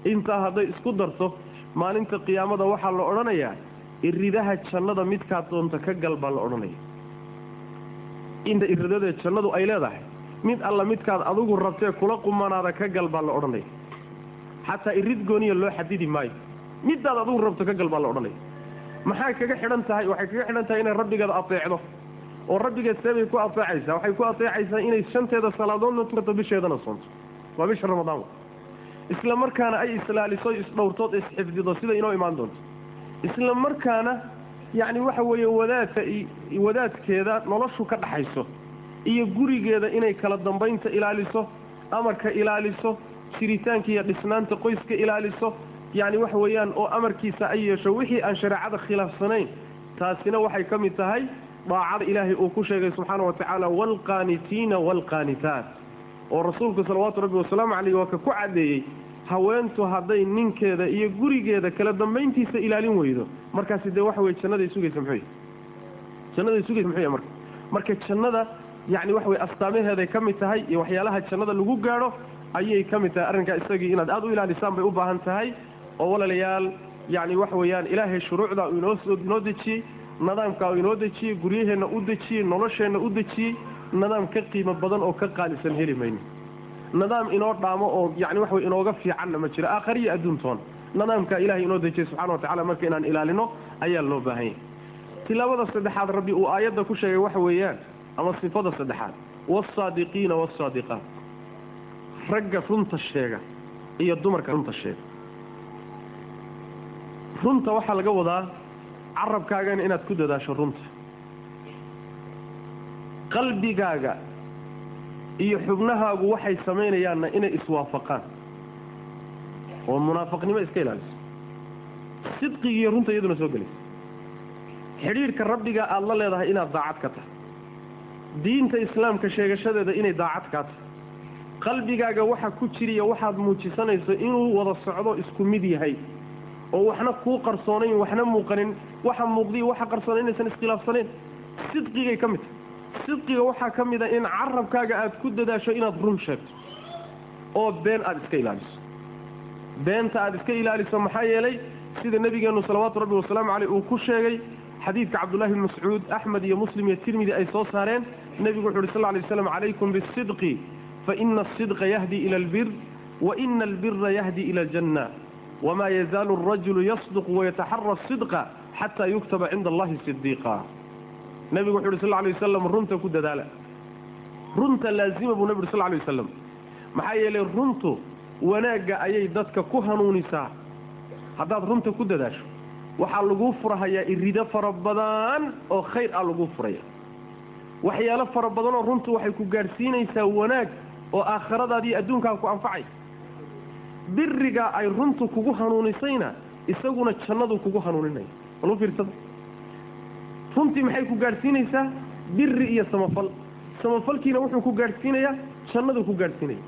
S1: Intaa hadday isku darto maalinta qiyaamada waxaa la odhanayaa iridaha jannada midkaad doonta ka gal baa la odhanaya inta iridadee jannadu ay leedahay mid alla midkaad adigu rabtee kula qumanaada ka gal baa la odhanaya xataa irid gooniya loo xadidi maayo. Midaad adigu rabto ka gal baa la odhanaya maxay kaga xidhan tahay waxay kaga xidhan tahay inay rabbigeeda ateecdo oo rabbigeed seebay ku ateecaysaa waxay ku ateecaysaa inay shanteeda salaadoodna tukato bisheedana soonto. Waa bisha ramadaan isla markaana ay islaaliso isdhowrtood isxifdido sida inoo imaan doonto. Isla markaana yacni waxa weeye wadaadka wadaadkeeda noloshu ka dhaxayso iyo gurigeeda inay kala dambaynta ilaaliso amarka ilaaliso jiritaanka iyo dhisnaanta qoyska ilaaliso yacni waxa weeyaan oo amarkiisa ay yeesho wixii aan shareecada khilaafsanayn taasina waxay ka mid tahay daacada ilaahay uu ku sheegay subxaana wa tacaala waalqaanitiina waalqaanitaat oo rasuulku salawaatu rabbi wasalaamu caleyh waa ka ku caddeeyey haweentu hadday ninkeeda iyo gurigeeda kala dambayntiisa ilaalin weydo. Markaasi dee waxa weye jannaday sugaysa muxuu jannaday sugaysa muxuu marka? Marka jannada yacni waxa weye astaamaheeday ka mid tahay iyo waxyaalaha jannada lagu gaadho ayay ka mid tahay. Arrinkaa isagii inaad aada u ilaalisaan bay u baahan tahay oo walaalayaal yacni waxa weeyaan ilaahay shuruucda uu inoo inoo dejiyey nidaamkaa inoo dejiyey guryaheenna u dejiyey nolosheenna u dejiyey nidaam ka qiimo badan oo ka qaalisan heli mayno nidaam inoo dhaamo oo yani waxa way inooga fiicanna ma jiro aakhariya adduuntoon nidaamkaa ilahay inoo dejiyey subxana wa tacala marka inaan ilaalino ayaa loo baahan yahay. Tilaabada saddexaad rabbi uu aayadda ku sheegay waxa weeyaan ama sifada saddexaad. Wasaadiqiina wasaadiqaat ragga runta sheega iyo dumarka runta sheega. Runta waxaa laga wadaa carabkaagana inaad ku dadaasho runta. Qalbigaaga iyo xubnahaagu waxay samaynayaanna inay iswaafaqaan. Oo munaafaqnimo iska ilaaliso. Sidqigiiyo runta iyaduna soo gelaysa xidhiidhka rabbiga aada la leedahay inaad daacad ka tahay. Diinta islaamka sheegashadeeda inay daacad kaa tahay. Qalbigaaga waxa ku jiriya waxaad muujisanayso inuu wada socdo isku mid yahay oo waxna kuu qarsoonayn waxna muuqanin waxa muuqdiyo waxa qarsoona inaysan iskhilaafsanayn. Sidqigay ka mid tahay. Sidqiga waxaa ka mid a in carabkaaga aad ku dadaasho inaad run sheegto oo been aada iska ilaaliso. Beenta aada iska ilaaliso maxaa yeelay sida nebigeennu salawaatu rabbi wasalaamu caleyh uu ku sheegay xadiidka cabdullahi bn mascuud axmed iyo muslim iyo tirmidi ay soo saareen. Nebigu wuxu uhi sal lay slam calaykum bisidqi faina asidqa yahdi ila albir waina albira yahdi ila aljanna wma yazaalu arajulu yasduq wayataxara asidqa xataa yuktaba cinda allahi sidiiqa nebigu wuxu uhi sal lay wasalam runta ku dadaala runta laazima buu nebi uri sal lay wasalam maxaa yeelay runtu wanaagga ayay dadka ku hanuunisaa haddaad runta ku dadaasho waxaa laguu furahayaa irido fara badan oo khayr ah laguu furaya waxyaalo fara badanoo runtu waxay ku gaadhsiinaysaa wanaag oo aakhiradaadiiyo adduunkaa ku anfacay biriga ay runtu kugu hanuunisayna isaguna jannadu kugu hanuuninaya walu fiirsada runtii maxay ku gaadhsiinaysaa? Biri iyo samafal. Samafalkiina wuxuu ku gaadhsiinayaa jannadu ku gaadhsiinaya.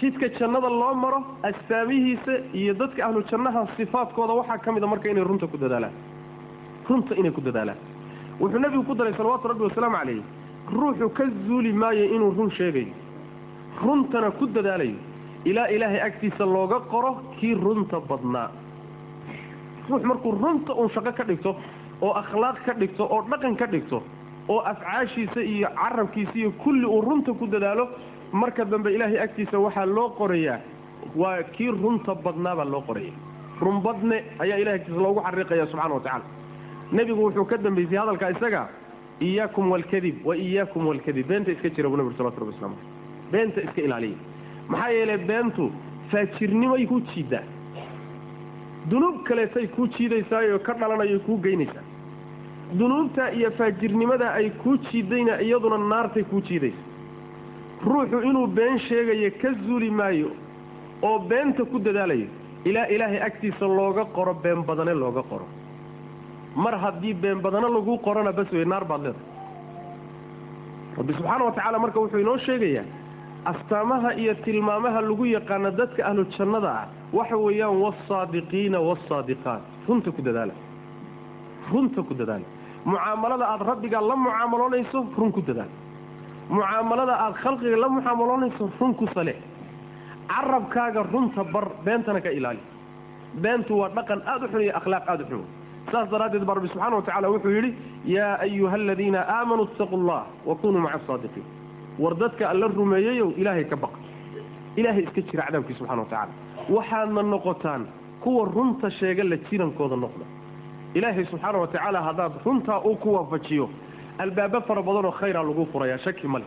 S1: Jidka jannada loo maro astaamihiisa iyo dadka ahlu jannaha sifaadkooda waxaa ka mid a marka inay runta ku dadaalaan. Runta inay ku dadaalaan. Wuxuu nebigu ku daray salawaatu rabbi wasalaamu calayh ruuxu ka zuuli maayo inuu run sheegayo. Runtana ku dadaalayo ilaa ilaahay agtiisa looga qoro kii runta badnaa. Ruux markuu runta uun shaqo ka dhigto oo akhlaaq ka dhigto oo dhaqan ka dhigto oo afcaashiisa iyo carabkiisa iyo kulli uu runta ku dadaalo marka dambe ilaahay agtiisa waxaa loo qorayaa. Waa kii runta badnaabaa loo qoraya runbadne ayaa ilahay agtiisa loogu xariiqaya subxana wa tacaala. Nebigu wuxuu ka dambaysay hadalka isaga iyaakum walkadib wa iyaakum walkadib beenta iska jira buu nebi salawatu rabbi waslamu aleyh beenta iska ilaaliya maxaa yeelay beentu faajirnimay ku jiiddaa. Dunuub kaleetay kuu jiidaysaayoo ka dhalanayo kuu geynaysaa. Dunuubta iyo faajirnimada ay kuu jiidayna iyaduna naartay kuu jiidaysa ruuxu inuu been sheegayo ka zuuli maayo oo beenta ku dadaalayo ilaa ilaahay agtiisa looga qoro been badane looga qoro. Mar haddii been badane laguu qorona bas wey naar baad leedahay. Rabbi subxaana wa tacaala marka wuxuu inoo sheegayaa astaamaha iyo tilmaamaha lagu yaqaano dadka ahlu jannada ah waxa weeyaan wasaadiqiina wasaadiqaat. Runta ku dadaala. Runta ku dadaala. Mucaamalada aada rabbigaa la mucaamaloonayso run ku dadaal mucaamalada aada khalqiga la mucaamaloonayso run ku sale. Carabkaaga runta bar beentana ka ilaali. Beentu waa dhaqan aada u xun iyo akhlaaq aada u xun. Saas daraaddeed baa rabbi subxana wa tacala wuxuu yidhi yaa ayuha aladiina aamanuu itaquu allah wa kunuu maca asaadiqiin war dadka alla rumeeyeyow ilaahay ka baqa ilaahay iska jira cadaabkii subxana wa tacaala. Waxaadna noqotaan kuwa runta sheega la jirankooda noqda. Ilaahay subxaana wa tacaala haddaad runtaa uu ku waafajiyo albaabo fara badanoo khayraa lagu furayaa shaki male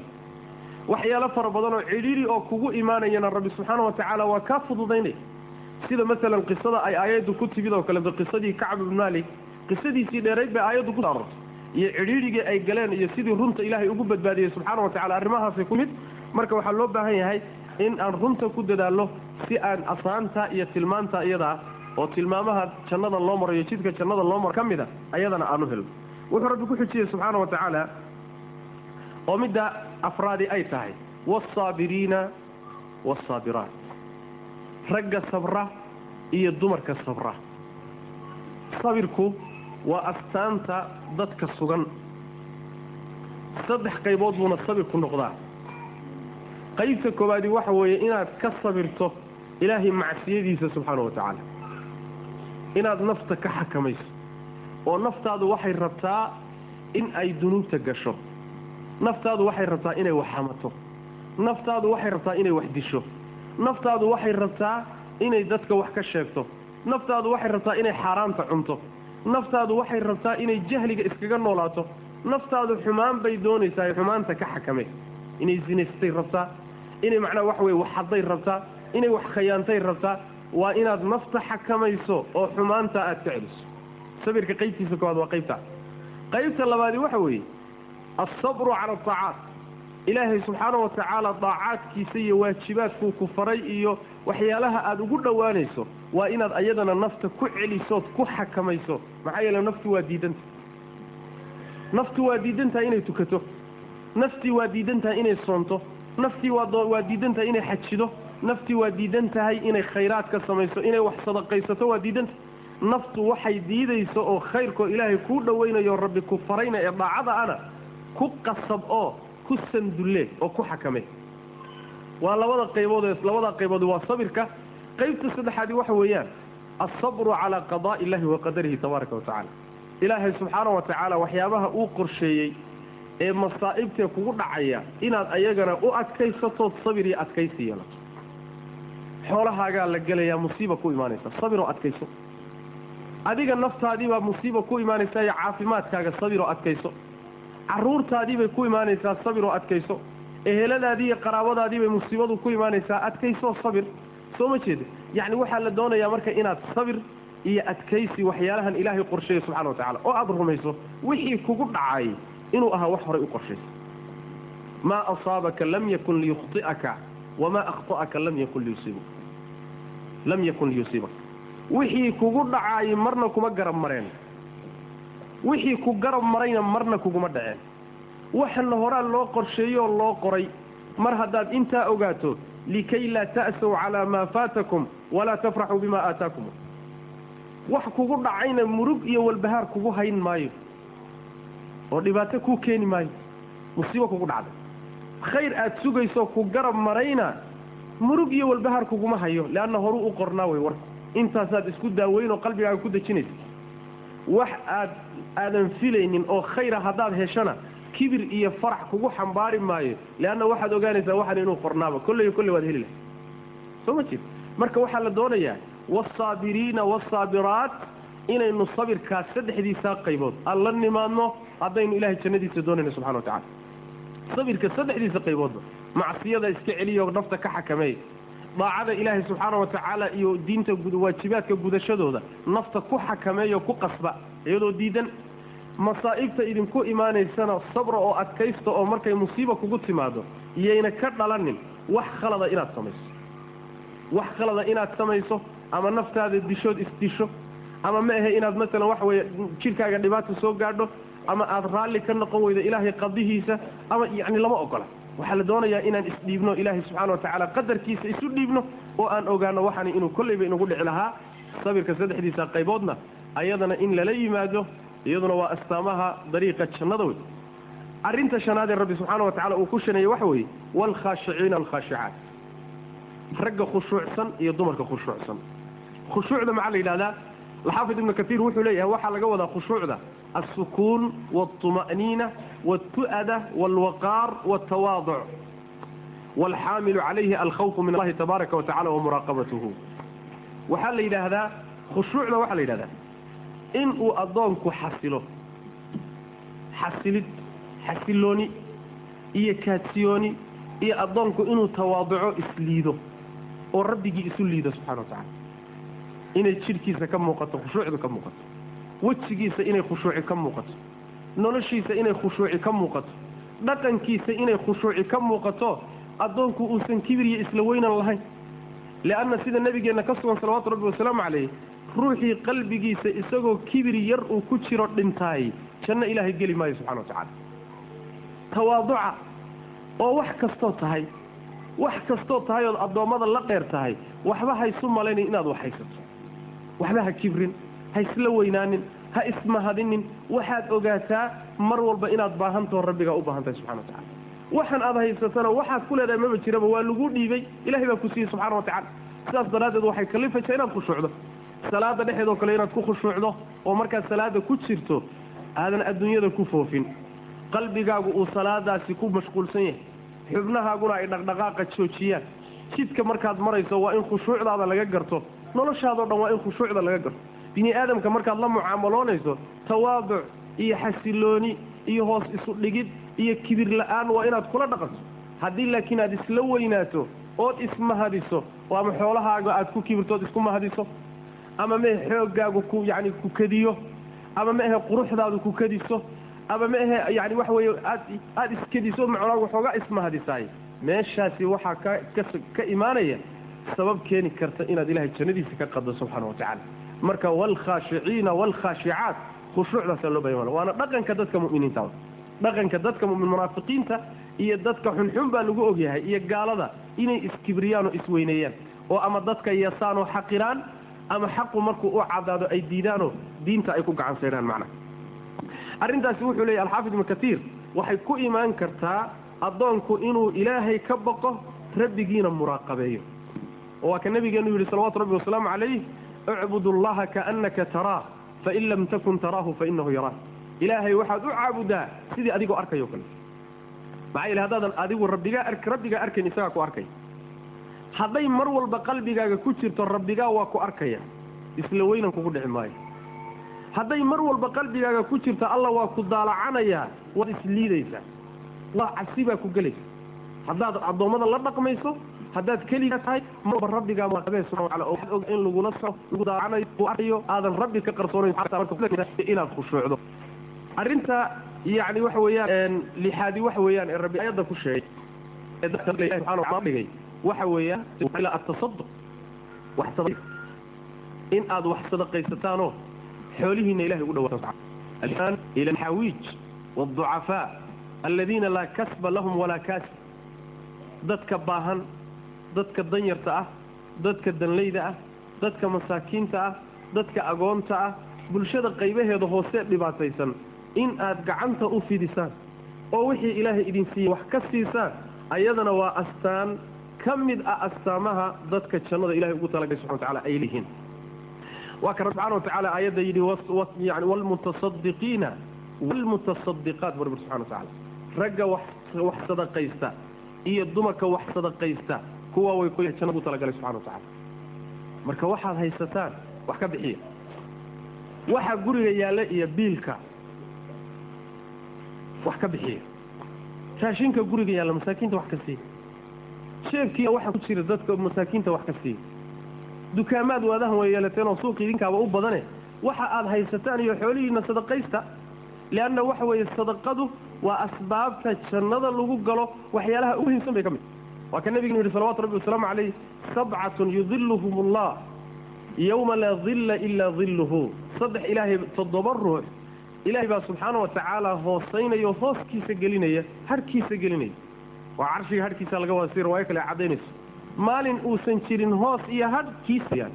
S1: waxyaalo fara badanoo cidhiiri oo kugu imaanayana rabbi subxaana wa tacaala waa kaa fududaynaya sida masalan qisada ay aayaddu ku timid oo kaleeto qisadii kacb ibn malik qisadiisii dheerayd bay aayaddu ku saarortay iyo cidhiirigii ay galeen iyo sidii runta ilaahay ugu badbaadiyey subxaana wa tacala arrimahaasay ku mid marka waxaa loo baahan yahay in aan runta ku dadaalno si aan asaanta iyo tilmaanta iyadaa oo tilmaamaha jannada loo maro iyo jidka jannada loo maro ka mida ayadana aan u helno. Wuxuu rabbi ku xujiyey subxaana wa tacaala oo midda afraadi ay tahay wasaabiriina wasaabiraat ragga sabra iyo dumarka sabra. Sabirku waa astaanta dadka sugan. Saddex qaybood buuna sabirku noqdaa. Qaybta koowaadi waxa weeye inaad ka sabirto ilaahay macsiyadiisa subxaana wa tacaala. Inaad nafta ka xakamayso. Oo naftaadu waxay rabtaa in ay dunuubta gasho. Naftaadu waxay rabtaa inay wax xamato. Naftaadu waxay rabtaa inay wax disho. Naftaadu waxay rabtaa inay dadka wax ka sheegto. Naftaadu waxay rabtaa inay xaaraanta cunto naftaadu waxay rabtaa inay jahliga iskaga noolaato. Naftaadu xumaan bay doonaysaa xumaanta ka xakame inay zinaystay rabtaa inay macnaha wax weye wax hadday rabtaa inay wax khayaantay rabtaa waa inaad nafta xakamayso oo xumaanta aad ka celiso sabirka qaybtiisa koowaad waa qaybta. Qaybta labaadi waxa weeye alsabru cala aacaat ilaahay subxaana wa tacaala daacaadkiisa iyo waajibaadkuu ku faray iyo waxyaalaha aada ugu dhowaanayso waa inaad ayadana nafta ku celisood ku xakamayso. Maxaa yeele naftu waa diidanta. Naftu waa diidantahay inay tukato. Naftii waa diidan tahay inay soonto. Naftii waa diidan tahay inay xajido. Naftii waa diidan tahay inay khayraadka samayso inay wax sadaqaysato waa diidantahay naftu waxay diidayso oo khayrkoo ilaahay kuu dhowaynayo rabbi ku farayna ee daacada ana ku qasab oo ku sandulle oo ku xakame waa labada qaybood ee labada qaybood waa sabirka qaybta saddexaadi waxa weeyaan alsabru calaa qadaa'i illahi wa qadarihi tabaaraka wa tacala ilaahay subxaana wa tacaala waxyaabaha uu qorsheeyey ee masaa'ibtee kugu dhacaya inaad ayagana u adkaysatood sabir iyo adkaysi yeelato xoolahaagaa la gelayaa musiiba ku imaanaysa sabir oo adkayso. Adiga naftaadiibaa musiiba ku imaanaysaa iyo caafimaadkaaga sabir oo adkayso. Carruurtaadiibay ku imaanaysaa sabir oo adkayso. Eheladaadii iyo qaraabadaadiibay musiibadu ku imaanaysaa adkayso sabir soo ma jeeda yacni waxaa la doonayaa marka inaad sabir iyo adkaysi waxyaalahan ilaahay qorsheeya subxana wa tacala oo aada rumayso wixii kugu dhacay inuu ahaa wax horay u qorshaysa maa asaabaka lam yakun liyukhطi'aka wamaa akhta'aka lam yakun liyusiibaka lam yakun liyusiibaka wixii kugu dhacaayay marna kuma garab mareen. Wixii ku garab marayna marna kuguma dhaceen. Waxana horaa loo qorsheeyoo loo qoray. Mar haddaad intaa ogaato likay laa ta'saw calaa maa faatakum walaa tafraxuu bimaa aataakum wax kugu dhacayna murug iyo walbahaar kugu hayn maayo. oo dhibaato kuu keeni maayo. musiibo kugu dhacday khayr aad sugayso ku garab marayna murug iyo walbahaar kuguma hayo leanna horuu u qornaa wey warku intaasaad isku daaweyn oo qalbigaaga ku dejinaysa wax aad aadan filaynin oo khayra haddaad heshana kibir iyo farax kugu xambaari maayo leanna waxaad ogaanaysaa waxan inuu qornaaba kolley kolley waad heli lahay soo ma jeed marka waxaa la doonayaa waasaabiriina waasaabiraat inaynu sabirkaas saddexdiisaa qaybood. Aan la nimaadno haddaynu ilahay jannadiisa doonayno subxana wa tacala sabirka saddexdiisa qayboodba macsiyada iska celiyo nafta ka xakameey daacada ilaahay subxaana wa tacaala iyo diinta waajibaadka gudashadooda nafta ku xakameeyo ku qasba iyadoo diidan masaa'ibta idinku imaanaysana sabra oo adkaysta oo markay musiiba kugu timaado iyayna ka dhalanin wax khalada inaad samayso. Wax khalada inaad samayso ama naftaada dishood isdisho ama ma ahe inaad masalan waxa weeye jidhkaaga dhibaata soo gaadho ama aada raalli ka noqon weydo ilaahay qadihiisa ama yacni lama ogola. Waxaa la doonayaa inaan isdhiibno ilaahay subxaana wa tacaala qadarkiisa isu dhiibno oo aan ogaano waxani inuu kolleyba inagu dhici lahaa. Sabirka saddexdiisa qayboodna ayadana in lala yimaado iyaduna waa astaamaha dariiqa jannada wey arrinta shanaad ee rabbi subxaana wa tacala uu ku shaneeyey waxa weeye waalkhaashiciina alkhaashicaat ragga khushuucsan iyo dumarka khushuucsan. Khushuucda maxaa la yidhahdaa? Alxaafid ibnu kaiir wuxuu leeyahay waxaa laga wadaa khushuucda alsukuun waaltuma'niina waaltu'ada waalwaqaar waaltawaaduc waalxaamilu calayhi alkhawfu min allahi tabaaraka wa tacala wa muraaqabatuhu. Waxaa la yidhaahdaa khushuucda waxaa la yidhahdaa in uu addoonku xasilo. Xasilid xasilooni iyo kaadsiyooni iyo addoonku inuu tawaaduco isliido oo rabbigii isu liido subxana wa tacala inay jidhkiisa ka muuqato khushuucdu ka muuqato. Wejigiisa inay khushuuci ka muuqato. Noloshiisa inay khushuuci ka muuqato. Dhaqankiisa inay khushuuci ka muuqato addoonku uusan kibir iyo isla weynan lahayn. Leanna sida nebigeenna ka sugan salawaatu rabbi wasalaamu calayh ruuxii qalbigiisa isagoo kibir yar uu ku jiro dhintaay. Janno ilaahay geli maayo subxana wa tacaala. Tawaaduca oo wax kastoo tahay wax kastoo tahay ood addoommada la dheer tahay waxba haysu malaynin inaad wax haysato. Waxba ha kibrin ha isla weynaanin ha ismahadinin waxaad ogaataa mar walba inaad baahantaho rabbigaa u baahan tahay subxana wa tacala waxaan aad haysatana waxaad ku leedahay maba jiraba waa lagu dhiibay. Ilahay baa ku siiyey subxana wa tacala sidaas daraaddeed waxay kalifaysaa inaad khushuucdo salaada dhexeed oo kale inaad ku khushuucdo oo markaad salaada ku jirto aadan adduunyada ku foofin. Qalbigaagu uu salaadaasi ku mashquulsan yahay. Xubnahaaguna ay dhaqdhaqaaqa joojiyaan. Jidka markaad marayso waa in khushuucdaada laga garto. Noloshaadao dhan waa in khushuucda laga garto. Bini aadamka markaad la mucaamaloonayso tawaaduc iyo xasilooni iyo hoos isu dhigid iyo kibir la'aan waa inaad kula dhaqanto haddii laakiin aad isla weynaato ood ismahadiso oo ama xoolahaaga aad ku kibirtood isku mahadiso ama mehe xooggaagu ku yacni ku kadiyo ama ma ahe quruxdaadu ku kadiso ama ma ahe yani waxa weeye aad aada iskadiso macnaa waxoogaa ismahadisaay meeshaasi waxaa ka ka imaanaya sabab keeni karta inaad ilahay jannadiisa ka qaddo subxaana watacaala marka waalkhaashiciina waalkhaashicaat khushuucdaasaa loo bayan waana dhaqanka dadka mu'miniinta dhaqanka dadka mumin munaafiqiinta iyo dadka xunxun baa lagu ogyahay iyo gaalada inay iskibriyaan oo isweyneeyaan oo ama dadka yasaan oo xaqiraan ama xaqu markuu u cadaado ay diidaanoo diinta ay ku gacan saydhaan macnaha arrintaasi wuxuu leeyahy alxaafid ibnu katiir waxay ku imaan kartaa addoonku inuu ilaahay ka baqo rabbigiina muraaqabeeyo. Oo waa ka nabigeenu yidhi salawatu rabbi wasalaamu calayh icbud allaha kaannaka taraah fain lam takun taraahu fainahu yaraah. Ilaahay waxaad u caabudaa sidii adigoo arkayo kale. Maxaa yeele haddaadan adigu rabbigaa rabbigaa arkayn isagaa ku arkay hadday mar walba qalbigaaga ku jirto rabbigaa waa ku arkaya. Isla weynan kugu dhici maayo. Hadday mar walba qalbigaaga ku jirto alla waa ku daalacanayaa waad isliidaysaa waa cabsi baa ku gelaysa. Haddaad addoommada la dhaqmayso haddaad keliga tahay marba rabbigaa maqabee subxana wataala oo waxaad og in lagula soco lagu daacanayo uu arkayo aadan rabbi ka qarsoonayn inaad khushuucdo arrinta yacni waxa weeyaan lixaadi waxa weeyaan ee rabbi ayadda ku sheegay. Ee dadka subxana dhigay waxa weeyaa atasaduq in aad wax sadaqaysataanoo xoolihiina ilahay ugu dhawaaan ila xaawiij wاducafaa aladiina laa kasba lahum walaa kaasib. Dadka baahan dadka danyarta ah dadka danlayda ah dadka masaakiinta ah dadka agoonta ah bulshada qaybaheeda hoose dhibaataysan. In aad gacanta u fidisaan oo wixii ilaahay idin siiyey wax ka siisaan ayadana waa astaan ka mid ah astaamaha dadka jannada ilahay ugu talagalay subxana watacaala ay leeyihiin. Waa ka subxana watacaala aayadda yidhi yani waalmutasadiqiina waalmutasadiqaat bu rabbi subxana watacaala ragga wax wax sadaqaysta iyo dumarka wax sadaqaysta kuwa way ku jannada ugu talagalay subxana watacaala marka waxaad haysataan wax ka bixiya. Waxa guriga yaalla iyo biilka wax ka bixiya. Raashinka guriga yaalla masaakiinta wax ka siiya sheebkiina waxa ku jira dadka masaakiinta wax ka siiya dukaamaad waadahan way yeelateen oo suuq idinkaaba u badane. Waxa aad haysataan iyo xoolihiina sadaqaysta. Leanna waxa weeye sadaqadu waa asbaabta jannada lagu galo waxyaalaha ugu muhiimsan bay ka mid waa ka nabigenu yidhi salawatu rabbi wasalaamu calayh sabcatun yudiluhum allah yowma laa dilla ilaa dilluhu saddex ilaahay toddoba ruux. Ilaahay baa subxaana wa tacaala hoosaynaya oo hooskiisa gelinaya harhkiisa gelinaya waa carshiga harhkiisa laga wada si riwaayo kale caddaynayso maalin uusan jirin hoos iyo hadhkiisayaan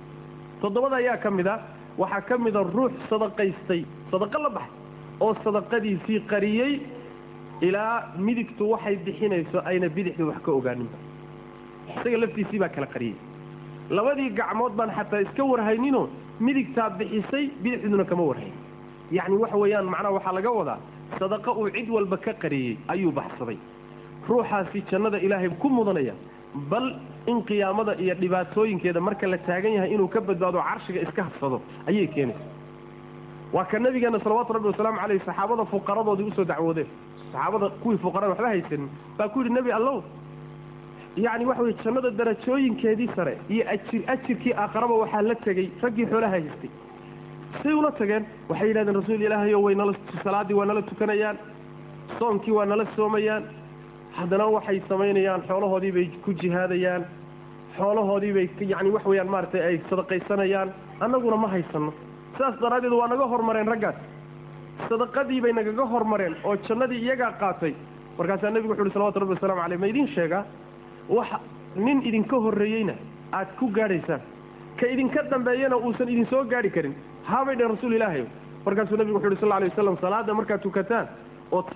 S1: toddobada ayaa ka mid a waxaa ka mida ruux sadaqaystay sadaqo la baxay oo sadaqadiisii qariyey ilaa midigtu waxay bixinayso ayna bidixda wax ka ogaaninba isaga laftiisii baa kala qariyey. Labadii gacmood baan xataa iska warhayninoo midigtaa bixisay bidixduna kama warhayn. Yacni waxa weeyaan macnaha waxaa laga wadaa sadaqa uu cid walba ka qariyey ayuu baxsaday ruuxaasi jannada ilaahay ku mudanaya bal in qiyaamada iyo dhibaatooyinkeeda marka la taagan yahay inuu ka badbaado carshiga iska habsado ayay keenaysa waa ka nabigeena salawaatu rabbi wasalaamu caleyh saxaabada fuqaradoodii u soo dacwoodeen. Saxaabada kuwii fuqarada waxba haysanin baa ku yidhi nebi allow yacni waxa weye jannada darajooyinkeedii sare iyo ajir ajirkii aakharaba waxaa la tegey raggii xoolaha haystay. Say ula tageen waxay yidhahdeen rasuul ilaahayo way nala salaaddii waa nala tukanayaan soonkii waa nala soomayaan haddana waxay samaynayaan xoolahoodii bay ku jihaadayaan xoolahoodii bay yacni wax weeyaan maaragtay ay sadaqaysanayaan annaguna ma haysanno. Sidaas daraaddeed waa naga hormareen raggaas. Sadaqadii bay nagaga hormareen oo jannadii iyagaa qaatay. Markaasaa nebigu wuxu uhi salawatu rabbi wasalamu caleyh ma idiin sheegaa waxa nin idinka horreeyeyna aad ku gaadhaysaan. Ka idinka dambeeyana uusan idin soo gaadhi karin. Haabay dheen rasuul ilaahay. Markaasuu nebigu wuxu uhi sal alay wasalam salaadda markaad tukataan ood